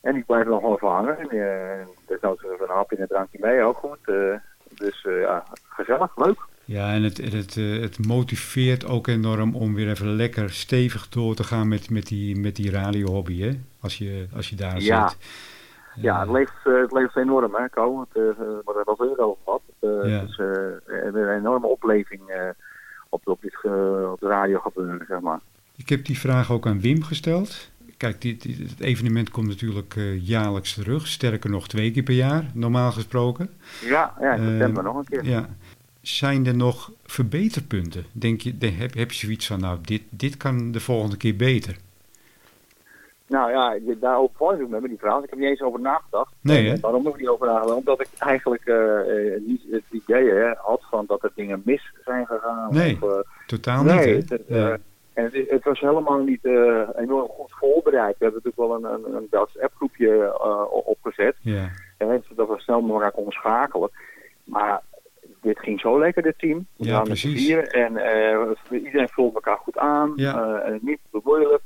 en die blijven nog wel even hangen. En uh, desnoods even een hapje en een drankje mee, ook goed. Uh, dus uh, ja, gezellig, leuk. Ja, en het, het, het motiveert ook enorm om weer even lekker stevig door te gaan met, met die, met die radiohobby, hè? Als je, als je daar ja. zit. Ja, het leeft, uh, het leeft enorm, hè, Ko. Het, uh, we hebben het al eerder over gehad. Uh, ja. Is een enorme opleving op, op, dit, op de radio gebeuren, zeg maar. Ik heb die vraag ook aan Wim gesteld. kijk, dit, dit- het evenement komt natuurlijk eh, jaarlijks terug. Sterker nog twee keer per jaar, normaal gesproken. Ja, ja in september Eh, nog een keer. Ja. Zijn er nog verbeterpunten? Denk je, heb, heb je zoiets van, nou, dit, dit kan de volgende keer beter? Nou ja, je- daarover val ik met me die vraag. Ik heb niet eens over nagedacht. Nee, hè? En Waarom heb ik niet over nagedacht? Omdat ik eigenlijk eh, eh, niet het idee hè, had van dat er dingen mis zijn gegaan. Nee, of, eh, totaal nee, niet? Het, en het, was helemaal niet enorm goed voorbereid. We hebben natuurlijk wel een, een, een WhatsApp-groepje opgezet. Ja, hè, zodat we snel met elkaar konden schakelen. Maar dit ging zo lekker, dit team. We Ja, precies. En iedereen vulde elkaar goed aan. Ja. en niet bemoeilijk.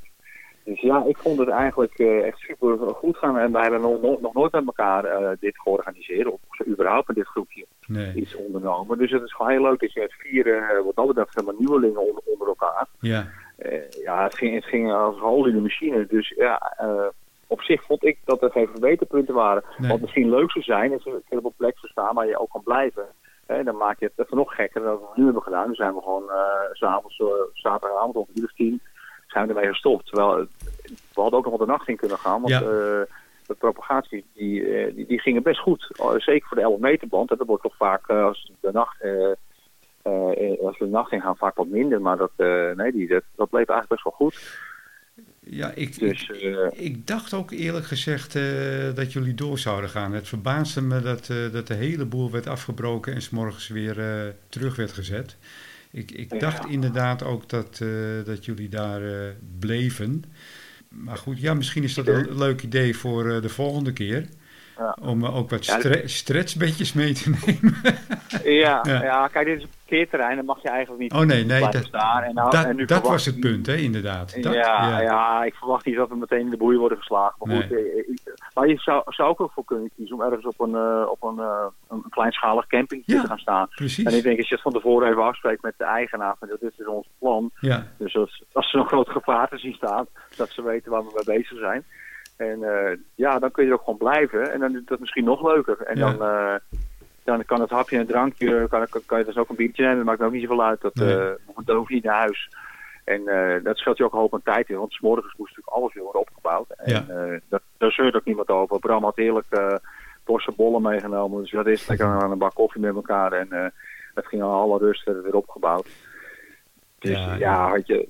Dus ja, ik vond het eigenlijk eh, echt super goed gaan. En wij hebben nog, nog, nooit met elkaar eh, dit georganiseerd. Of überhaupt met dit groepje nee. iets ondernomen. Dus het is gewoon heel leuk dat je met vier, eh, wat dat betreft, zeg maar, nieuwelingen onder, onder elkaar. Ja, ja, het ging, het ging als hol in de machine. Dus ja, op zich vond ik dat er geen verbeterpunten waren. Nee. Wat misschien leuk zou zijn, is een keer op een plek te staan waar je ook kan blijven. Hè, dan maak je het even nog gekker dan we nu hebben gedaan. Dan zijn we gewoon s'avonds, zaterdagavond om uur of tien, zijn we ermee gestopt. Terwijl eh, we hadden ook nog wat de nacht in kunnen gaan. Want Ja. eh, de propagatie, die, eh, die, die gingen best goed. Zeker voor de 11 meter band. Dat wordt toch vaak als de nacht... als we de nacht in gaan vaak wat minder, maar dat, nee, die, dat, dat bleef eigenlijk best wel goed. ja ik, Dus ik, ik dacht ook eerlijk gezegd dat jullie door zouden gaan. Het verbaasde me dat, dat de hele boel werd afgebroken en s'morgens weer terug werd gezet. Ik, ik dacht inderdaad ook dat, eh, dat jullie daar eh, bleven. Maar goed, ja, misschien is dat een leuk idee voor eh, de volgende keer. Ja. Om eh, ook wat stre stretchbedjes mee te nemen. ja, Ja. kijk, dit is een parkeerterrein, dan mag je eigenlijk niet Oh nee, nee, dat, staan. En nou, dat, en nu dat was het punt, hè, inderdaad. Dat, ja, ja. ik verwacht niet dat we meteen in de boei worden geslagen. Maar, goed, Nee. eh, ik- maar je zou, zou ook wel voor kunnen kiezen om ergens op een, eh, op een, eh, een kleinschalig campingje Ja, te gaan staan. precies. En ik denk, als je het van tevoren even afspreekt met de eigenaar, van dit is ons plan. Ja, Dus als, als ze een groot gevaar te zien staan, dat ze weten waar we mee bezig zijn. En eh, ja, dan kun je er ook gewoon blijven. En dan is dat misschien nog leuker. En Ja. dan, eh, dan kan het hapje en drankje, kan, kan, kan je dus ook een biertje nemen. Dat maakt ook niet zoveel uit. Dat, Nee. eh, dan hoef je niet naar huis. En eh, dat scheelt je ook een hoop aan tijd in. Want 's morgens moest natuurlijk alles weer worden opgebouwd. En Ja. eh, dat, daar zeurt ook niemand over. Bram had heerlijk eh porsen bollen meegenomen. Dus dat is lekker aan een bak koffie met elkaar. En eh dat ging al alle rust weer opgebouwd. Dus Ja, ja, ja. had je,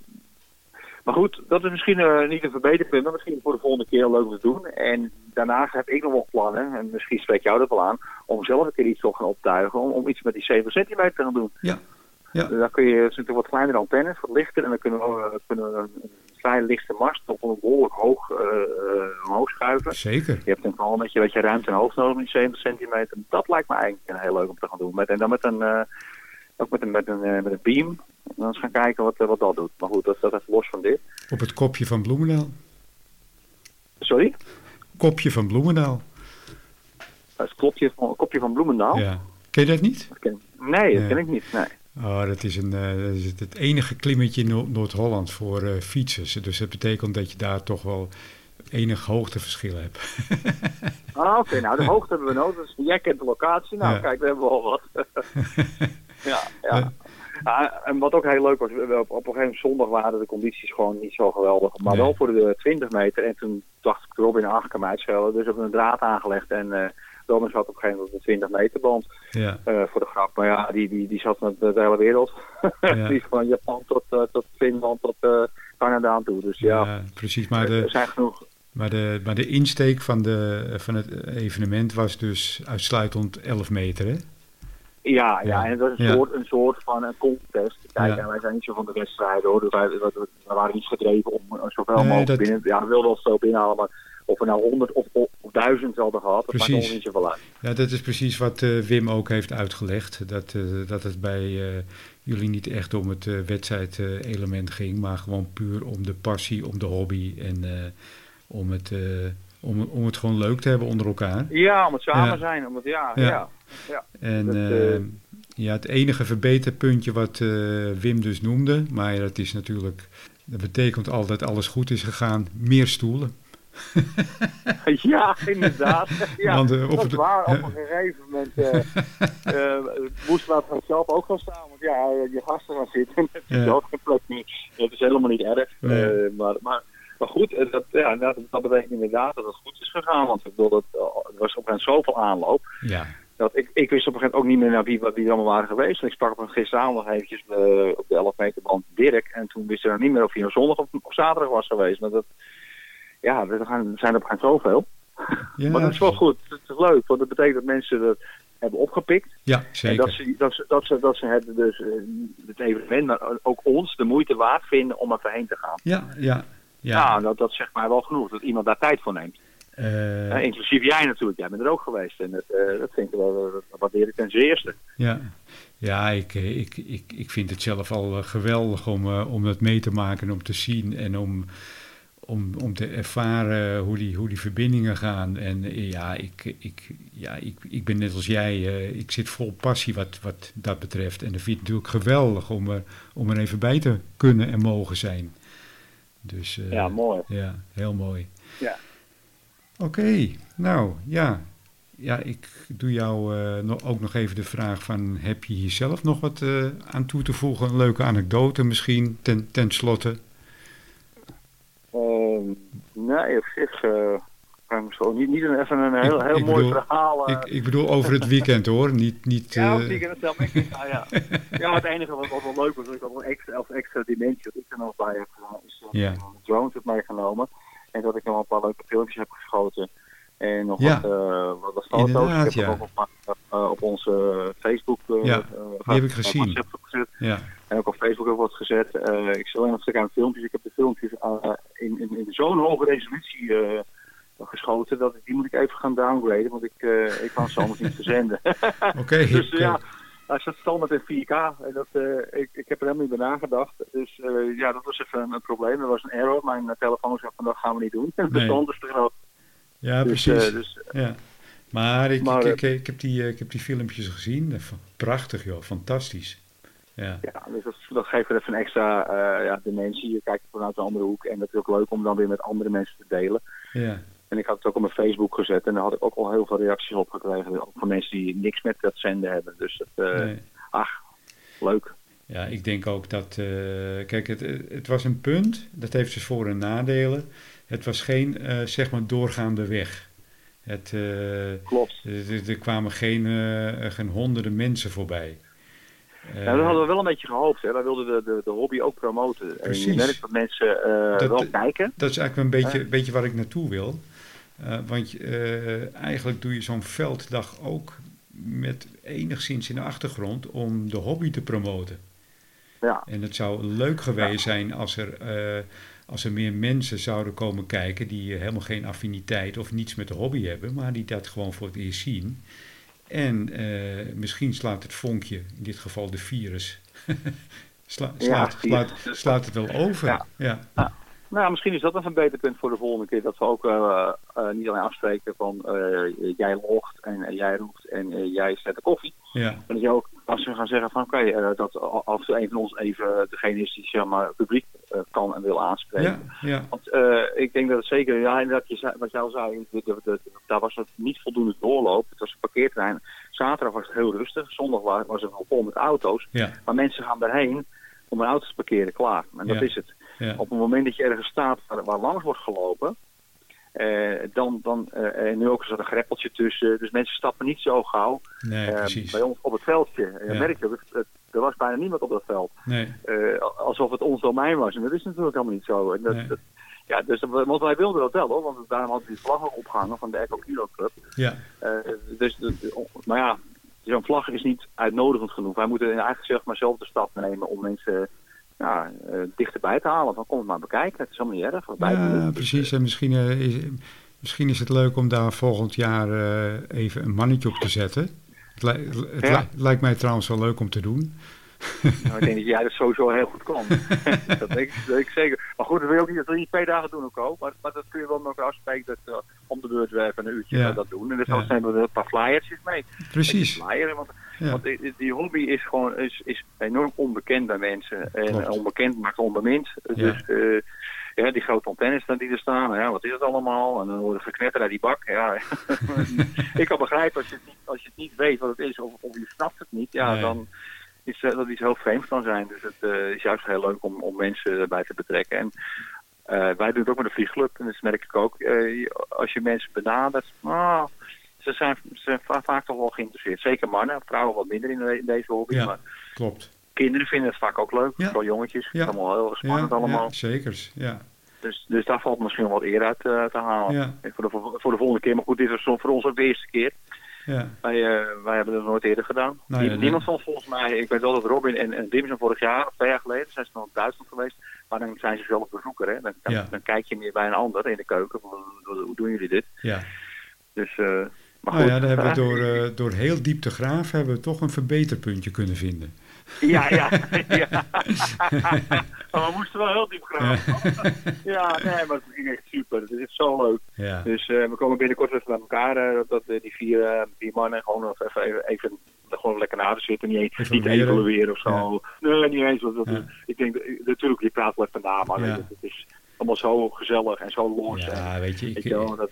maar goed, dat is misschien eh, niet een verbeterpunt, maar misschien voor de volgende keer leuk te doen. En daarnaast heb ik nog wel plannen, en misschien spreek jou dat wel aan, om zelf een keer iets te gaan optuigen, om, om iets met die 7 centimeter te gaan doen. Ja. Ja. Dan kun je, het wat kleinere antennes, wat lichter, en dan kunnen we, kunnen we een, vrij lichte mast op een behoorlijk hoog eh, omhoog schuiven. zeker. Je hebt een geval met je, met je ruimte en hoogte nodig met die 70 centimeter. Dat lijkt me eigenlijk een heel leuk om te gaan doen. Met, en dan met een, ook met een, met een, met een beam. Dan eens gaan kijken wat, eh, wat dat doet. Maar goed, dat staat even los van dit. Op het kopje van Bloemendaal. Sorry? Kopje van Bloemendaal. Dat is het kopje van, kopje van Bloemendaal. Ja. Ken je dat niet? Dat ken, nee, dat Nee. ken ik niet. Nee. Oh, dat is, een, eh, dat is het- enige klimmetje in Noord- Noord-Holland voor eh, fietsers. Dus dat betekent dat je daar toch wel enig hoogteverschil hebt. Ah, oké. nou, de hoogte hebben we nodig. Dus jij kent de locatie. Nou, Ja. kijk, we hebben wel wat. ja, ja. Ja. En wat ook heel leuk was, we- op, op een gegeven moment zondag waren de condities gewoon niet zo geweldig. Maar Nee. wel voor de 20 meter. En toen dacht ik, Robin Aag kan mij uitschelen. Dus hebben een draad aangelegd. En eh Robin zat op een gegeven moment op de 20 meter band. Ja, eh, voor de grap. Maar ja, die, die, die zat met de hele wereld. Ja. die van Japan tot, eh, tot Finland tot eh, Canada aan toe. Dus ja, ja, precies. Maar er de, zijn genoeg. maar, de, maar de insteek van, de, van het evenement was dus uitsluitend 11 meter, hè? Ja, ja, en het was een, Ja. soort, een soort van een contest. Kijk, Ja. en wij zijn niet zo van de wedstrijden hoor. Dus wij, wij waren niet gedreven om eh, zoveel Nee, mogelijk dat- binnen. Ja, we wilden wel veel binnenhalen, maar of we nou 100 of, of, of 1000 hadden gehad, dat maakt ons niet zoveel uit. Ja, dat is precies wat eh, Wim ook heeft uitgelegd. Dat, eh, dat het bij jullie niet echt om het wedstrijdelement ging, maar gewoon puur om de passie, om de hobby en om, het, om, om het gewoon leuk te hebben onder elkaar. Ja, om het samen Ja. zijn. Om het, ja, Ja. Ja. En Dat, eh, eh, ja, het enige verbeterpuntje wat eh, Wim dus noemde, maar dat is natuurlijk, dat betekent altijd alles goed is gegaan, meer stoelen. Ja, inderdaad. ja, Want, op dat het- waar. Op een gegeven moment eh, moesten we vanzelf ook gaan staan. Want ja, je gasten gaan zitten. Ja. ook geen plek meer. Dat is helemaal niet erg. Nee. Maar, maar Maar goed, dat, ja, dat, dat betekent inderdaad dat het goed is gegaan. Want ik bedoel, dat, er was op een gegeven moment zoveel aanloop. Ja. Dat ik, ik wist op een gegeven moment ook niet meer naar wie, wie er allemaal waren geweest. En ik sprak op een gisteravond nog eventjes eh, op de 11 meter band Dirk. En toen wist nog niet meer of hij een zondag of, of zaterdag was geweest. Maar dat, ja, er gaan, zijn er op een gegeven moment zoveel. Ja, maar dat is wel goed. Het is leuk, want dat betekent dat mensen dat hebben opgepikt. Ja, En zeker. dat ze, dat ze, dat ze, dat ze het, dus, eh, het evenement, maar ook ons, de moeite waard vinden om er heen te gaan. Ja, ja, ja. Ja, dat, dat zegt mij wel genoeg, dat iemand daar tijd voor neemt. Eh, Eh, inclusief jij natuurlijk, jij bent er ook geweest. En dat, eh, dat vind ik wel, dat waardeer ik ten zeerste. Ja, ja ik, eh, ik, ik, ik vind het zelf al eh, geweldig om, eh, om dat mee te maken, om te zien en om, om, om te ervaren hoe die, hoe die verbindingen gaan. En eh, ja, ik, ik, ja ik, ik ben net als jij, eh, ik zit vol passie wat, wat dat betreft. En dat vind ik natuurlijk geweldig om er, om er even bij te kunnen en mogen zijn. Dus, eh, Ja, mooi. Ja, heel mooi. Ja. Oké, nou ja. Ja, ik doe jou eh, ook nog even de vraag van... heb je hier zelf nog wat eh, aan toe te voegen? Een leuke anekdote misschien, ten, ten slotte? Ehm, nee, op zich ik zo niet, niet een, even een heel, Ik- heel ik mooi bedoel- verhaal. Ik, ik bedoel over het weekend hoor, niet... niet ja, op weekend zelf ik ja, ja. ja, het enige wat, wat wel leuk was, dat ik ook een extra, extra dimensie wat ik er nog bij heb gedaan, is Ja. een drone heb meegenomen. En dat ik nog een paar leuke filmpjes heb geschoten. En nog Ja. wat, eh, wat, wat foto's. Ik heb ja. ook paar, eh, op onze Facebook uh, Ja, die heb ik gezien. gezet. Ja, En ook op Facebook heb ik wat gezet. Eh, ik zal even stuk aan filmpjes. Ik heb de filmpjes eh, in, in, in zo'n hoge resolutie eh, geschoten dat ik, die moet ik even gaan downgraden, want ik, eh, ik kan ze anders niet verzenden. Oké, dus ik, ja, eh, hij staat standaard in 4K. En dat, eh, ik, ik heb er helemaal niet bij nagedacht. Dus eh, ja, dat was even een, een probleem. Dat was een error. Mijn uh, telefoon zei van dat gaan we niet doen. De Nee. stand is te groot. ja Dus, precies. eh, dus, ja. Maar, ik, Maar, ik, ik, ik heb die, eh, ik heb die filmpjes gezien. Eh, Prachtig joh, fantastisch. Ja, ja, dus dat, dat geeft er even een extra eh, ja, dimensie. Je kijkt vanuit een andere hoek. En dat is ook leuk om dan weer met andere mensen te delen. ja. En ik had het ook op mijn Facebook gezet. En daar had ik ook al heel veel reacties op gekregen. Ook van mensen die niks met dat zenden hebben. Dus dat, eh, Nee. ach, leuk. Ja, ik denk ook dat. eh, kijk, het, het was een punt. Dat heeft dus voor- en nadelen. Het was geen, eh, zeg maar, doorgaande weg. Het, Klopt. Er, er kwamen geen, geen honderden mensen voorbij. Ja, dat hadden we wel een beetje gehoopt. Hè. Wij wilden de, de, de hobby ook promoten. En je Precies. merkt dat mensen Dat- wel kijken. Dat is eigenlijk een beetje, beetje waar ik naartoe wil. Eh, want eh, eigenlijk doe je zo'n velddag ook met enigszins in de achtergrond om de hobby te promoten. Ja. En het zou leuk geweest zijn als er, eh, als er meer mensen zouden komen kijken die helemaal geen affiniteit of niets met de hobby hebben, maar die dat gewoon voor het eerst zien. En misschien slaat het vonkje, in dit geval de virus, sla- slaat, slaat, slaat het wel over. Ja. Nou, misschien is dat een verbeterpunt voor de volgende keer. Dat we ook eh, eh, niet alleen afspreken van eh, jij logt en jij roept en jij zet de koffie. Ja. Maar dat je ook, als we gaan zeggen van oké, eh, dat af en toe een van ons even degene is die zeg maar publiek kan en wil aanspreken. Ja, ja. Want ik denk dat het zeker, ja, inderdaad, je zei, wat jij al zei, de- de- de- daar was het niet voldoende doorloop. Het was een parkeerterrein. Zaterdag was het heel rustig. Zondag wa- was het wel vol met auto's. Ja. Maar mensen gaan daarheen om hun auto's te parkeren, klaar. En dat Ja. is het. Ja. Op het moment dat je ergens staat waar, waar langs wordt gelopen, eh, dan, dan eh, en nu ook zat een greppeltje tussen. Dus mensen stappen niet zo gauw. Nee, Eh, bij ons op het veldje, eh, Ja. merk je er was bijna niemand op dat veld. Nee. Eh, alsof het ons domein was. En dat is natuurlijk helemaal niet zo. En dat, Nee. dat- ja, dus, want wij wilden dat wel hoor, want daarom hadden we die vlag ook opgehangen van de Eco Kilo Club. Ja. Dus, maar ja, zo'n vlag is niet uitnodigend genoeg. Wij moeten eigenlijk zeg maar zelf de stap nemen om mensen ja, eh, dichterbij te halen. Van kom het maar bekijken, het is helemaal niet erg. Ja, precies. En misschien, eh, is, misschien is het leuk om daar volgend jaar eh, even een mannetje op te zetten. Het, li- het Ja. li- lijkt mij trouwens wel leuk om te doen. Nou, ik denk dat jij dat sowieso heel goed kan. dat, denk ik, dat denk ik zeker. Maar goed, dat wil je ook niet, dat wil je niet twee dagen doen ook al. Maar, maar dat kun je wel elkaar afspreken dat uh, om de beurt weer even een uurtje Ja. dat doen. En dus Ja. dan nemen we een paar flyertjes mee. Precies. Want, Ja. want die, hobby is gewoon is, is enorm onbekend bij mensen. En Klopt. onbekend maakt onbemind. Dus eh, ja, die grote antennes die er staan, ja, wat is het allemaal? En dan worden geknetter uit die bak. Ja. ik kan begrijpen als je, het niet, als je het niet weet wat het is of, of je snapt het niet, ja, Nee. dan is eh, dat iets heel vreemds kan zijn. Dus het eh, is juist heel leuk om, om mensen erbij te betrekken. En eh, wij doen het ook met de vliegclub en dat merk ik ook. eh, als je mensen benadert, ah, ze zijn, ze zijn va- vaak toch wel geïnteresseerd. Zeker mannen, vrouwen wat minder in, de- in deze hobby. Ja, Maar klopt. kinderen vinden het vaak ook leuk, vooral jongetjes. Ja. Het is allemaal heel erg spannend ja, allemaal. Ja, zeker. Ja. Dus, dus daar valt misschien wel wat eer uit eh, te halen. Ja. Voor, de, voor de volgende keer. Maar goed, dit is voor ons ook de eerste keer. Ja. Wij, eh, wij hebben het nooit eerder gedaan. Nou ja, Niemand van volgens mij. Ik weet wel dat Robin en, en Dim zijn vorig jaar of twee jaar geleden zijn ze nog in Duitsland geweest. Maar dan zijn ze zelf bezoeker. Hè? Dan, dan, kijk je meer bij een ander in de keuken. Van, Hoe, hoe doen jullie dit? ja. Dus, eh, maar Nou goed. ja, daar hebben we eh, door, eh, door heel diep te graven hebben we toch een verbeterpuntje kunnen vinden. Ja, ja. ja. maar we moesten wel heel diep graven. Ja, nee, maar het ging echt super. Het is zo leuk. Ja. Dus eh, we komen binnenkort even bij elkaar. dat, die vier, vier mannen gewoon nog even, even, even gewoon lekker na te zitten. Niet, eens- niet Evalueren. of zo. Nee, niet eens. Want dat, Ja. Ik denk, natuurlijk, je praat wel even na, maar het is allemaal zo gezellig en zo los. Ja, en, weet je, ik, weet je wel, dat,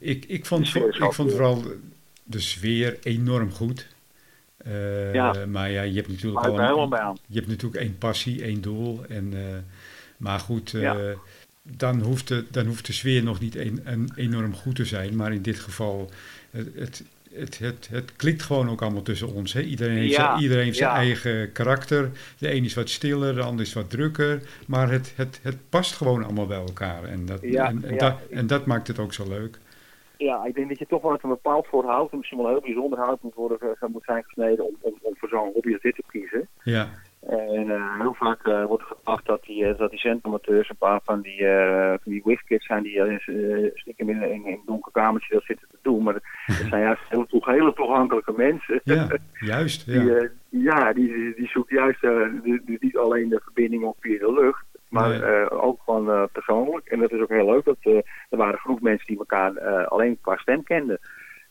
ik, ik, vond, ik vond vooral de sfeer enorm goed. Eh, Ja. Maar ja, je hebt natuurlijk al je hebt natuurlijk één passie, één doel. En, eh, maar goed, eh, Ja. dan, hoeft de, dan hoeft de sfeer nog niet een, een enorm goed te zijn. Maar in dit geval, het, het, het, het, het klikt gewoon ook allemaal tussen ons. Hè? Iedereen heeft, Ja, zijn, iedereen heeft zijn eigen karakter. De een is wat stiller, de ander is wat drukker. Maar het, het, het past gewoon allemaal bij elkaar. En dat, Ja, en, en ja. dat, en dat maakt het ook zo leuk. Ja, ik denk dat je toch wel uit een bepaald soort hout, en misschien wel een heel bijzonder hout moet, worden, ge- moet zijn gesneden om, om, om voor zo'n hobby als dit te kiezen. Ja, En eh, heel vaak eh, wordt gedacht dat die, eh, dat die centramateurs een paar van die, eh van die whiffkids zijn die eh, eh, stiekem in, in, in een donker kamertje dat zitten te doen. Maar dat, zijn juist hele, toe- hele toegankelijke mensen. ja juist. Die, Ja. eh, ja, die, die, die zoekt juist eh, die- die- niet alleen de verbinding op via de lucht, maar Nee. eh, ook gewoon eh, persoonlijk. En dat is ook heel leuk. Dat, eh, er waren genoeg mensen die elkaar alleen qua stem kenden.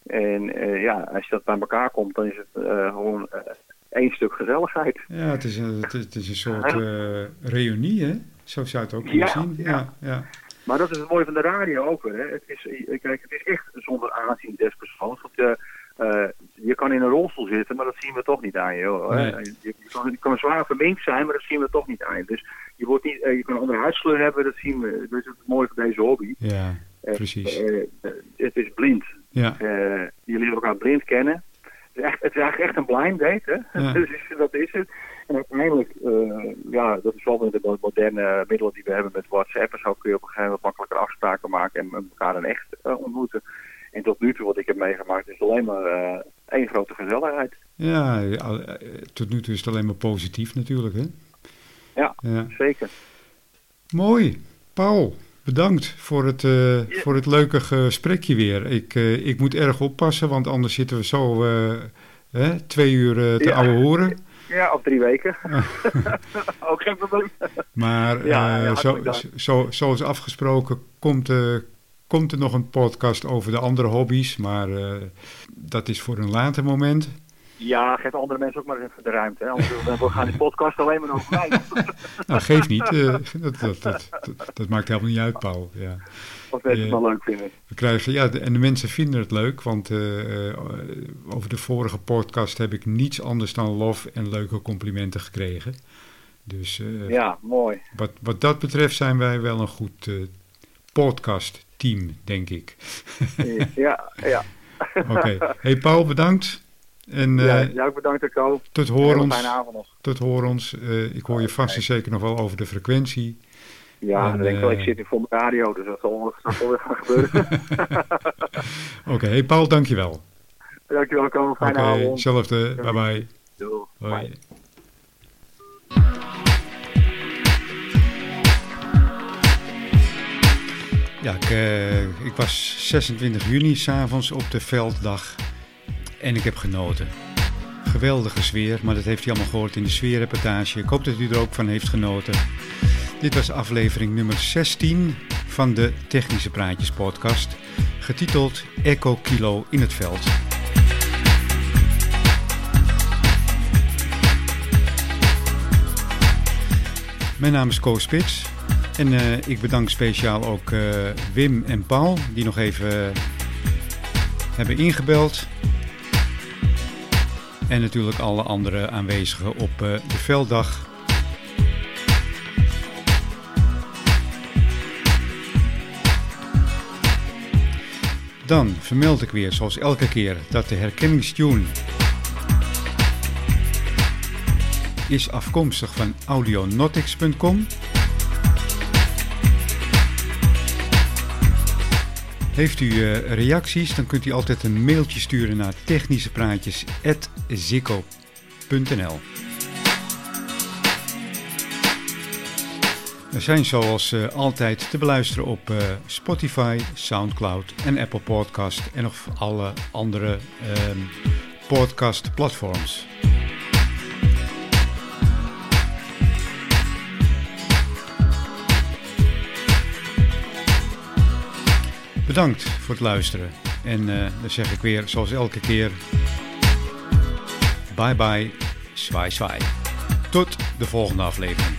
En ja, als je dat bij elkaar komt, dan is het gewoon één stuk gezelligheid. ja, het is een, het is, het is een soort reunie, hè? Zo zou je het ook kunnen Ja, zien. ja. Ja, ja. Maar dat is het mooie van de radio ook weer. Hè. Het, is, kijk, het is echt zonder aanzien des persoons. Want, eh, eh, je kan in een rolstoel zitten, maar dat zien we toch niet aan je. Hoor. Nee. Je, je, kan, je kan zwaar verminkt zijn, maar dat zien we toch niet aan je. Dus je, wordt niet, eh, je kan een andere huidskleur hebben, dat zien we. Dat is het mooie van deze hobby. ja Eh, precies. eh, eh, het is blind. Ja, Eh, je leert elkaar blind kennen. Het is, echt, het is eigenlijk echt een blind date, hè? Ja. dus dat is het. En uiteindelijk, eh, ja, dat is wel met de mo- moderne middelen die we hebben met WhatsApp en zo kun je op een gegeven moment makkelijker afspraken maken en elkaar in echt eh, ontmoeten. En tot nu toe wat ik heb meegemaakt is alleen maar eh, één grote gezelligheid. ja eh, tot nu toe is het alleen maar positief natuurlijk, hè? Ja, Ja. zeker. Mooi. Paul, bedankt voor het, eh, voor het leuke gesprekje weer. Ik, ik moet erg oppassen, want anders zitten we zo hè, twee uur te Ja. ouwe horen. Ja, op drie weken. Ook geen probleem. Maar Ja, ja, zo, zo, zoals afgesproken komt, eh, komt er nog een podcast over de andere hobby's. Maar eh, dat is voor een later moment. Ja, geef andere mensen ook maar even de ruimte. Hè? Anders we gaan die podcast alleen maar over mij. Nou, geef niet. eh, dat, dat, dat, dat, dat maakt helemaal niet uit, Paul. Ja. Wat mensen het wel leuk vinden. We krijgen, ja, de- en de mensen vinden het leuk, want eh, eh, over de vorige podcast heb ik niets anders dan lof en leuke complimenten gekregen. Dus eh, Ja, mooi. wat, wat dat betreft zijn wij wel een goed eh podcast-team, denk ik. Ja, ja. Oké. Hey Paul, bedankt. En eh, ja, ook bedankt, Rico. tot Een hele horens. fijne avond nog. Tot horens. Eh, ik hoor je vast en zeker nog wel over de frequentie. Ja, En, dan denk ik wel, ik eh, zit voor mijn radio, dus dat zal, weer gaan gebeuren. Oké, hey Paul, dankjewel. Dankjewel, Ko. Oké, Fijne avond. hetzelfde. Bye bye. Ja, ik, eh, ik was 26 juni s'avonds op de velddag en ik heb genoten. Geweldige sfeer, maar dat heeft u allemaal gehoord in de sfeerreportage. Ik hoop dat u er ook van heeft genoten. Dit was aflevering nummer 16 van de Technische Praatjes podcast, getiteld Echo Kilo in het veld. Mijn naam is Koos Spits en eh, ik bedank speciaal ook eh, Wim en Paul, die nog even eh, hebben ingebeld. En natuurlijk alle andere aanwezigen op de velddag. Dan vermeld ik weer, zoals elke keer, dat de herkenningstune is afkomstig van audionautics.com. Heeft u uh, reacties, dan kunt u altijd een mailtje sturen naar technischepraatjes.zikko.nl We zijn zoals uh, altijd te beluisteren op uh, Spotify, Soundcloud en Apple Podcast en nog alle andere um, podcast platforms. Bedankt voor het luisteren. En uh, dan zeg ik weer, zoals elke keer, bye bye, zwaai zwaai. Tot de volgende aflevering.